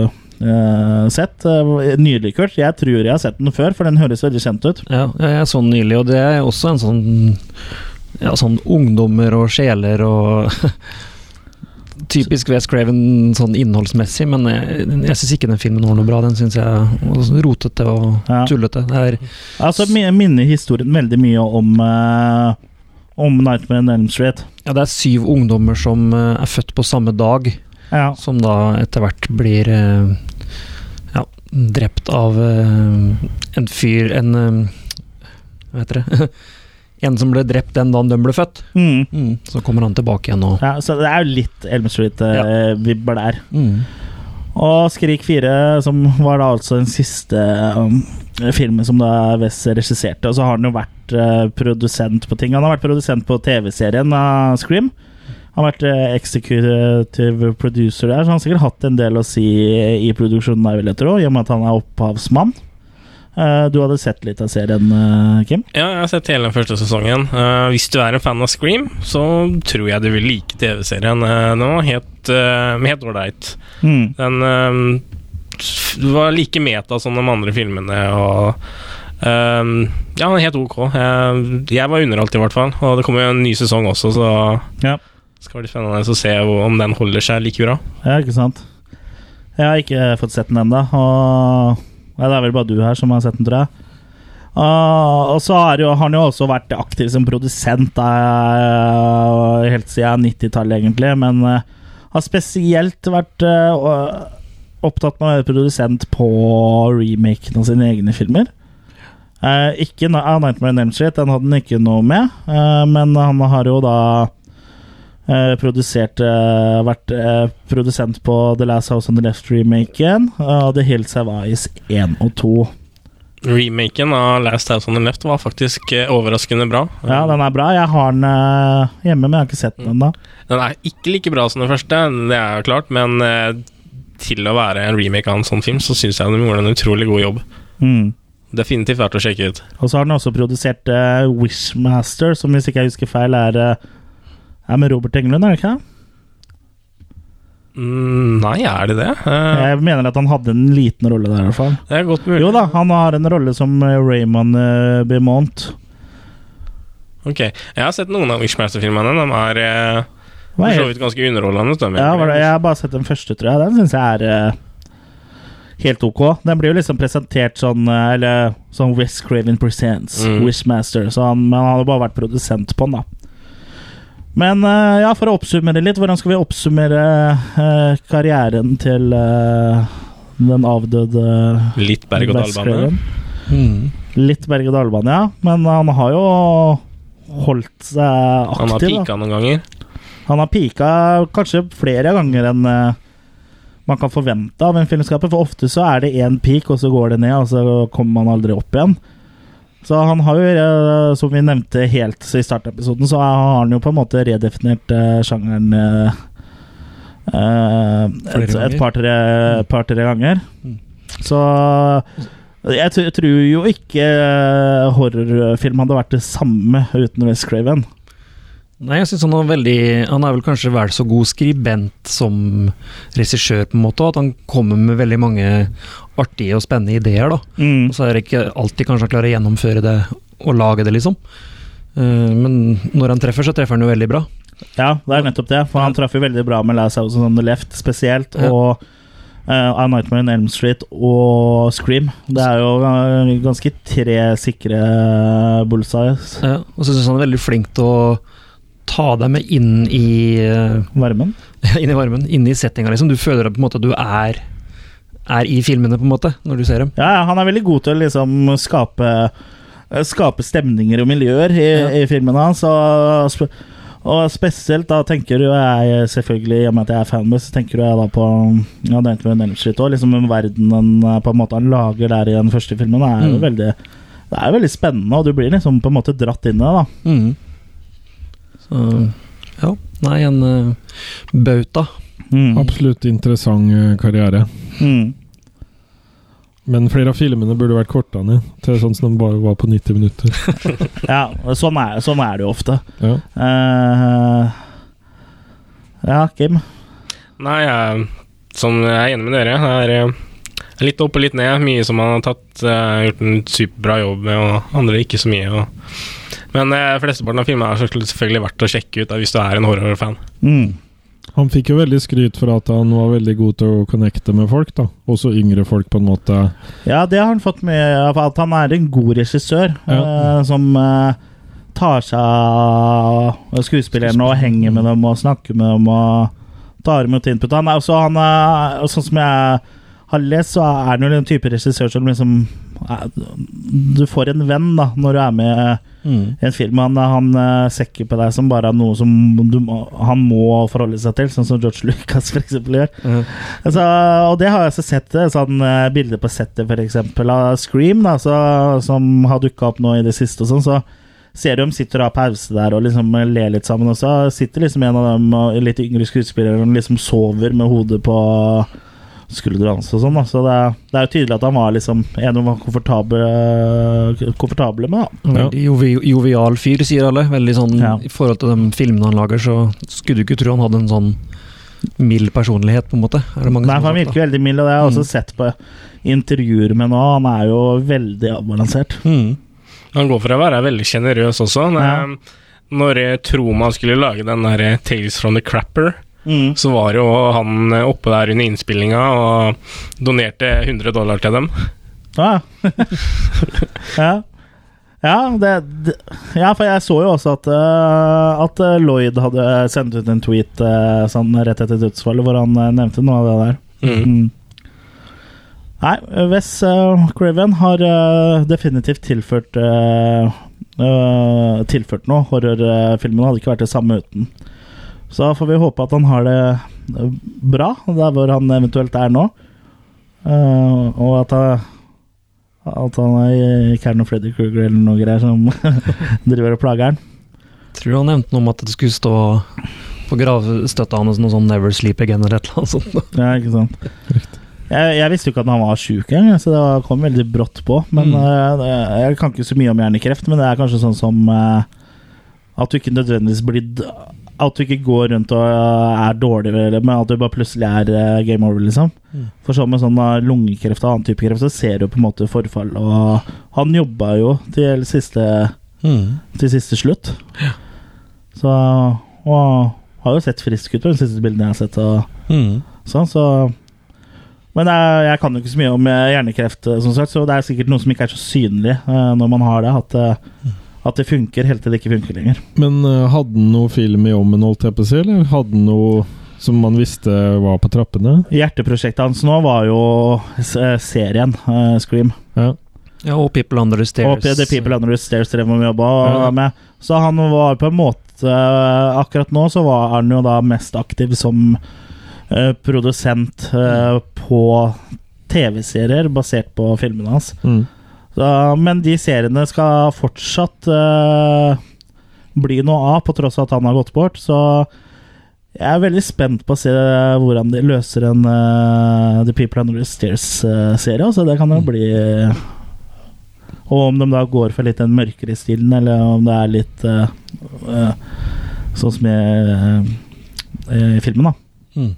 uh, sett uh, nylig, Kurt. Jeg tror jeg har sett den før, for den høres veldig kjent ut. Ja, jeg så den nylig, og det er også en sånn Ja, sånn ungdommer og sjeler og Typisk West Craven sånn innholdsmessig, men jeg, jeg syns ikke den filmen var noe bra. Den syns jeg var sånn rotete og Ja. tullete. Det er Altså, mi- minner historien veldig mye om uh, Om Nightmare on Elm Street. Ja, det er syv ungdommer som uh, er født på samme dag, Ja. som da etter hvert blir uh, ja, drept av en fyr En Hva heter det? en som ble drept den dagen de ble født. Mm. Mm, så kommer han tilbake igjen og ja. Så det er jo litt Elm Street-vibber der. mm. Og Skrik 4, som var da altså den siste um, filmen som da Wes regisserte. Og så har han jo vært uh, produsent på ting. Han har vært produsent på TV-serien av Scream. Han har vært uh, executive producer der, så han har sikkert hatt en del å si i produksjonen, der, vil jeg tro, i og med at han er opphavsmann. Eh, du hadde sett litt av serien, eh, Kim? Ja, jeg har sett hele den første sesongen. Eh, hvis du er en fan av Scream, så tror jeg du vil like TV-serien. Den var helt ålreit. Mm. Den var like meta som de andre filmene, og Um, Ja, helt ok. Jeg, jeg var underholdt, i hvert fall. Og det kommer jo en ny sesong også, så Ja. det skal bli spennende å se om den holder seg like bra. Ja, ikke sant? Jeg har ikke fått sett den ennå, og ja, det er vel bare du her som har sett den, tror jeg. Og, og så har, han jo også vært aktiv som produsent uh, helt siden 90-tallet, egentlig. Men uh, har spesielt vært eh, opptatt med å være produsent på remaken av sine egne filmer. Ikke uh, Nightmare Street, den hadde han ikke noe med. men han har jo da eh, produsert uh, Vært uh, produsent på The Last House on the Left-remaken og The Hills Have Eyes 1 og 2. Remaken av Last House on the Left var faktisk eh, overraskende bra. Ja, den er bra. Jeg har den eh, hjemme, men jeg har ikke sett den ennå. Den er ikke like bra som den første, det er jo klart, men eh, til å være en remake av en sånn film, så syns jeg de gjorde en utrolig god jobb. Mm. Definitivt verdt å sjekke ut. Og så har den også produsert eh, Wishmaster, som hvis ikke jeg husker feil, er, eh, er med Robert Englund, er det ikke? Mm, nei, er det det? Eh, Jeg mener at han hadde en liten rolle der, i hvert fall. det er godt mulig. Jo da, han har en rolle som eh, Raymond uh, Beaumont. Ok, Jeg har sett noen av Wishmaster-filmene. De er eh, Hva for er- så vidt ganske underholdende. de, Ja, var det, egentlig. jeg har bare sett den første, tror jeg. Den syns jeg er eh, helt ok. Den blir jo liksom presentert sånn eh, Eller sånn West Craven Presents, Mm. Wishmaster. Så han, men han hadde bare vært produsent på den, da. Men eh, ja, for å oppsummere litt, hvordan skal vi oppsummere eh, karrieren til eh, den avdøde Litt berg-og-dal-bane. Mm. Litt berg-og-dal-bane, ja. Men han har jo holdt seg aktiv. Han har da. pika noen ganger. Han har pika kanskje flere ganger enn man kan forvente av en filmskaper. For ofte så er det én peak, og så går det ned, og så kommer man aldri opp igjen. Så han har jo, eh, som vi nevnte helt i startepisoden, så har han jo på en måte redefinert eh, sjangeren eh, eh, et, et par-tre par, ganger. Mm. Så jeg, tror jo ikke horrorfilm hadde vært det samme uten West Craven. Nei, jeg synes han er veldig Han er vel kanskje vel så god skribent som regissør, på en måte, at han kommer med veldig mange artige og spennende ideer, da. Mm. Og så er det ikke alltid kanskje han klarer å gjennomføre det og lage det, liksom. Eh, Men når han treffer, så treffer han jo veldig bra. Ja, det er nettopp det. For han traff jo veldig bra med Last House on the Left spesielt. Ja. Og uh, A Nightmare on Elm Street og Scream. Det er jo eh, ganske tre sikre bullseyes. Ja, og så syns han er veldig flink til å ta deg med inn i eh, Varmen. inn i varmen, inn i settinga, liksom. Du føler at på en måte at du er, er i filmene, på en måte, når du ser dem. Ja, han er veldig god til å liksom skape eh, Skape stemninger og miljøer i, Ja. i filmene hans. Og, og spesielt da tenker jo jeg selvfølgelig, i og med at jeg er fanboy, så tenker jeg da på Ja, det on Elm Street òg. Liksom den verdenen eh, på en måte han lager der i den første filmen, det er jo Mm. veldig Det er veldig spennende, og du blir liksom på en måte dratt inn i det. da Mhm. Så ja. Nei, en uh, bauta. Mm. Absolutt interessant eh, karriere. Mm. Men flere av filmene burde vært korta ned, til sånn som de bare var på 90 minutter. Ja, sånn er, sånn er det jo ofte. Ja. uh, ja, Kim. Nei, jeg, sånn, jeg er enig med dere, det er eh, litt opp og litt ned. Mye som han har tatt, uh, gjort en superbra jobb med, og andre ikke så mye. Og, men eh, flesteparten av filmene er selvfølgelig verdt å sjekke ut da, hvis du er en horrorfan. Mm. Han fikk jo veldig skryt for at han var veldig god til å connecte med folk, da. Også yngre folk, på en måte. Ja, det har han fått med av at han er en god regissør Ja. eh, som eh, tar seg av skuespillerne og henger med dem og snakker med dem og tar imot input. Han er også, han er, sånn som jeg har lest, så er han jo den type regissør som liksom eh, Du får en venn da når du er med Mm. en film. Han, han sekker på deg som bare er noe som du, han må forholde seg til, sånn som George Lucas eksempel gjør. Mm. Altså, og det har jeg også sett eh, sånn eh, bilder på settet eksempel av Scream, da, så, som har dukka opp nå i det siste og sånn, så ser du dem sitter og har pause der og liksom eh, ler litt sammen, og så sitter liksom en av dem, litt yngre skuespillere, og liksom sover med hodet på skuldrene hans og sånn, da. Så det, er- det er jo tydelig at han var liksom en de var komfortable, komfortable med, da. Veldig jovi, jovial fyr, sier alle. Veldig sånn Ja. I forhold til de filmene han lager, så skulle du ikke tro han hadde en sånn mild personlighet, på en måte. Er det mange Nei, som han virker veldig mild, og det har jeg også Mm. sett på intervjuer med nå. Han er jo veldig avbalansert. Mm. Han går for å være veldig sjenerøs også. Ja. Eh, Når eh, Troma skulle lage den der Tales from the Crapper, Mm. så var jo han oppe der under innspillinga og donerte 100 dollar til dem. Ja. ja. Ja, det, det, ja, for jeg så jo også at, uh, at eh, Lloyd hadde sendt ut en tweet uh, sånn rett etter dødsfallet hvor han uh, nevnte noe av det der. Mm. Mm. Nei, Wes uh, Craven har uh, definitivt tilført uh, Tilført noe. Horrorfilmen hadde ikke vært det samme uten. Så får vi håpe at han har det eh, bra der hvor han eventuelt er nå. Uh, og at, eh, at han ikke er noe Freddy Kruger eller noe greier som driver og plager han. Tror han nevnte noe om at det skulle stå på gravstøtta hans noe sånn 'Never Sleep Again' eller et eller annet sånt. Ja, ikke sant. Jeg, jeg visste jo ikke at han var sjuk engang, så det kom veldig brått på. Men Mm. uh, Jeg kan ikke så mye om hjernekreft, men det er kanskje sånn som uh, at du ikke nødvendigvis blir At du ikke går rundt og eh, er dårlig, men at du bare plutselig er eh, game over, liksom. Mm. For sånn med sånn eh, lungekreft og annen type kreft, så ser du på en måte forfall. Og han jobba jo til siste, Mm. til siste slutt. Så Og har jo sett frisk ut på de siste bildene jeg har sett. Og Mm. sånn, så Men er, jeg kan jo ikke så mye om hjernekreft, sånn sagt, så det er sikkert noe som ikke er så synlig når man har det. At, eh, at det funker helt til det ikke funker lenger. Men eh, hadde han noe film i ommen, holdt jeg på å si, eller hadde han noe som man visste var på trappene? Hjerteprosjektet hans nå var jo eh, serien uh, Scream. Ja. Ja, og 'People Under the Stairs'. Og The People Under the Stairs drev og jobba Ja. med. Så han var på en måte Akkurat nå så var han jo da mest aktiv som uh, produsent eh, på TV-serier basert på filmene hans. Mm. Så, men de seriene skal fortsatt uh, bli noe av, på tross av at han har gått bort. Så jeg er veldig spent på å se hvordan de løser en uh, The People Under the Stairs-serie. så det kan jo bli Og om de da går for litt den mørkere stilen, eller om det er litt eh, eh, sånn som i, eh, i filmen, da. Mm.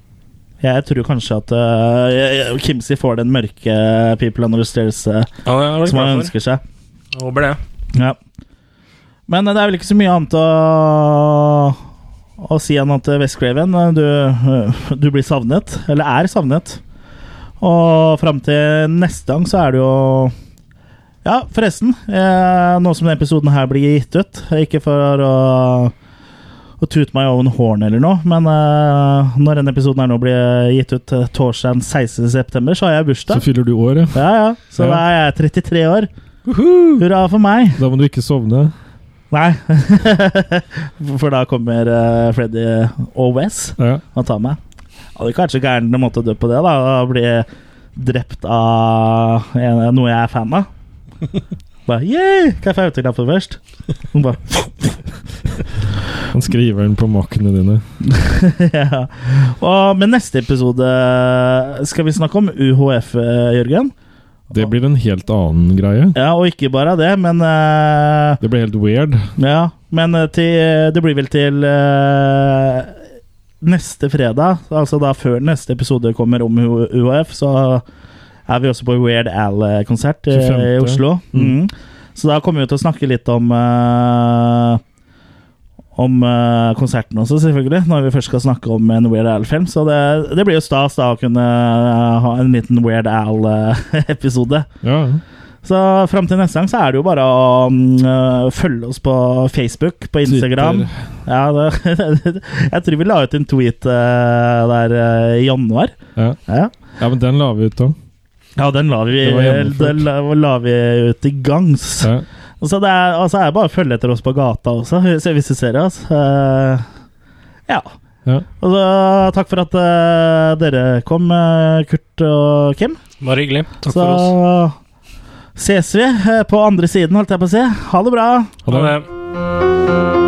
Jeg tror kanskje at uh, Kimsey får den mørke People Under Stairs eh, Ja, jeg er veldig som han ønsker seg. Jeg håper det. Ja. Men eh, det er vel ikke så mye annet å, å si enn at Westgraven, eh, du, eh, du blir savnet. Eller er savnet. Og fram til neste gang så er det jo Ja, forresten. Eh, nå som denne episoden her blir gitt ut Ikke for å, å meg over en horn eller noe, men uh, når denne episoden her nå blir gitt ut eh, torsdag 16.9., så har jeg bursdag. Så fyller du år, ja. Ja, ja. Så Ja. da er jeg 33 år. Hurra for meg! Da må du ikke sovne. Nei. For da kommer uh, Freddy og Wes Ja. og tar meg. Hadde så gæren måte å dø på det, da. Å bli drept av en, noe jeg er fan av. Bare yeah! Kan jeg få autografen først? Hun bare Han skriver den på makkene dine. ja. Og med neste episode skal vi snakke om UHF, eh, Jørgen. Det blir en helt annen greie. Ja, og ikke bare det, men uh, Det blir helt weird. Ja, men eh, til, det blir vel til uh, neste fredag, altså da før neste episode kommer om UHF, så er vi også på Weird Al-konsert i, Oslo. Mm. Mm. Så da kommer vi til å snakke litt om eh, om eh, konserten også, selvfølgelig, når vi først skal snakke om en Weird Al-film. Så det, det blir jo stas da å kunne eh, ha en liten Weird Al-episode. Ja. Så fram til neste gang så er det jo bare å øh, følge oss på Facebook, på Instagram. Ja, det, jeg tror vi la ut en tweet uh, der uh, i januar. Ja. Ja. ja, men den la vi ut, da. Ja, den la vi, den la, la vi ut i gangs. Ja. Og så det er, altså, er det bare å følge etter oss på gata også, hvis du ser oss. Uh, ja. Ja. Og så takk for at uh, dere kom, øh, Kurt og Kim. Bare hyggelig. Takk så for oss. ses vi på andre siden, holdt jeg på å si. Ha det bra. Ha det. Ha det.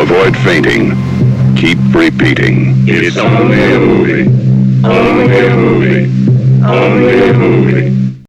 Avoid fainting, keep repeating. It's only a movie. Only a movie. Only a movie.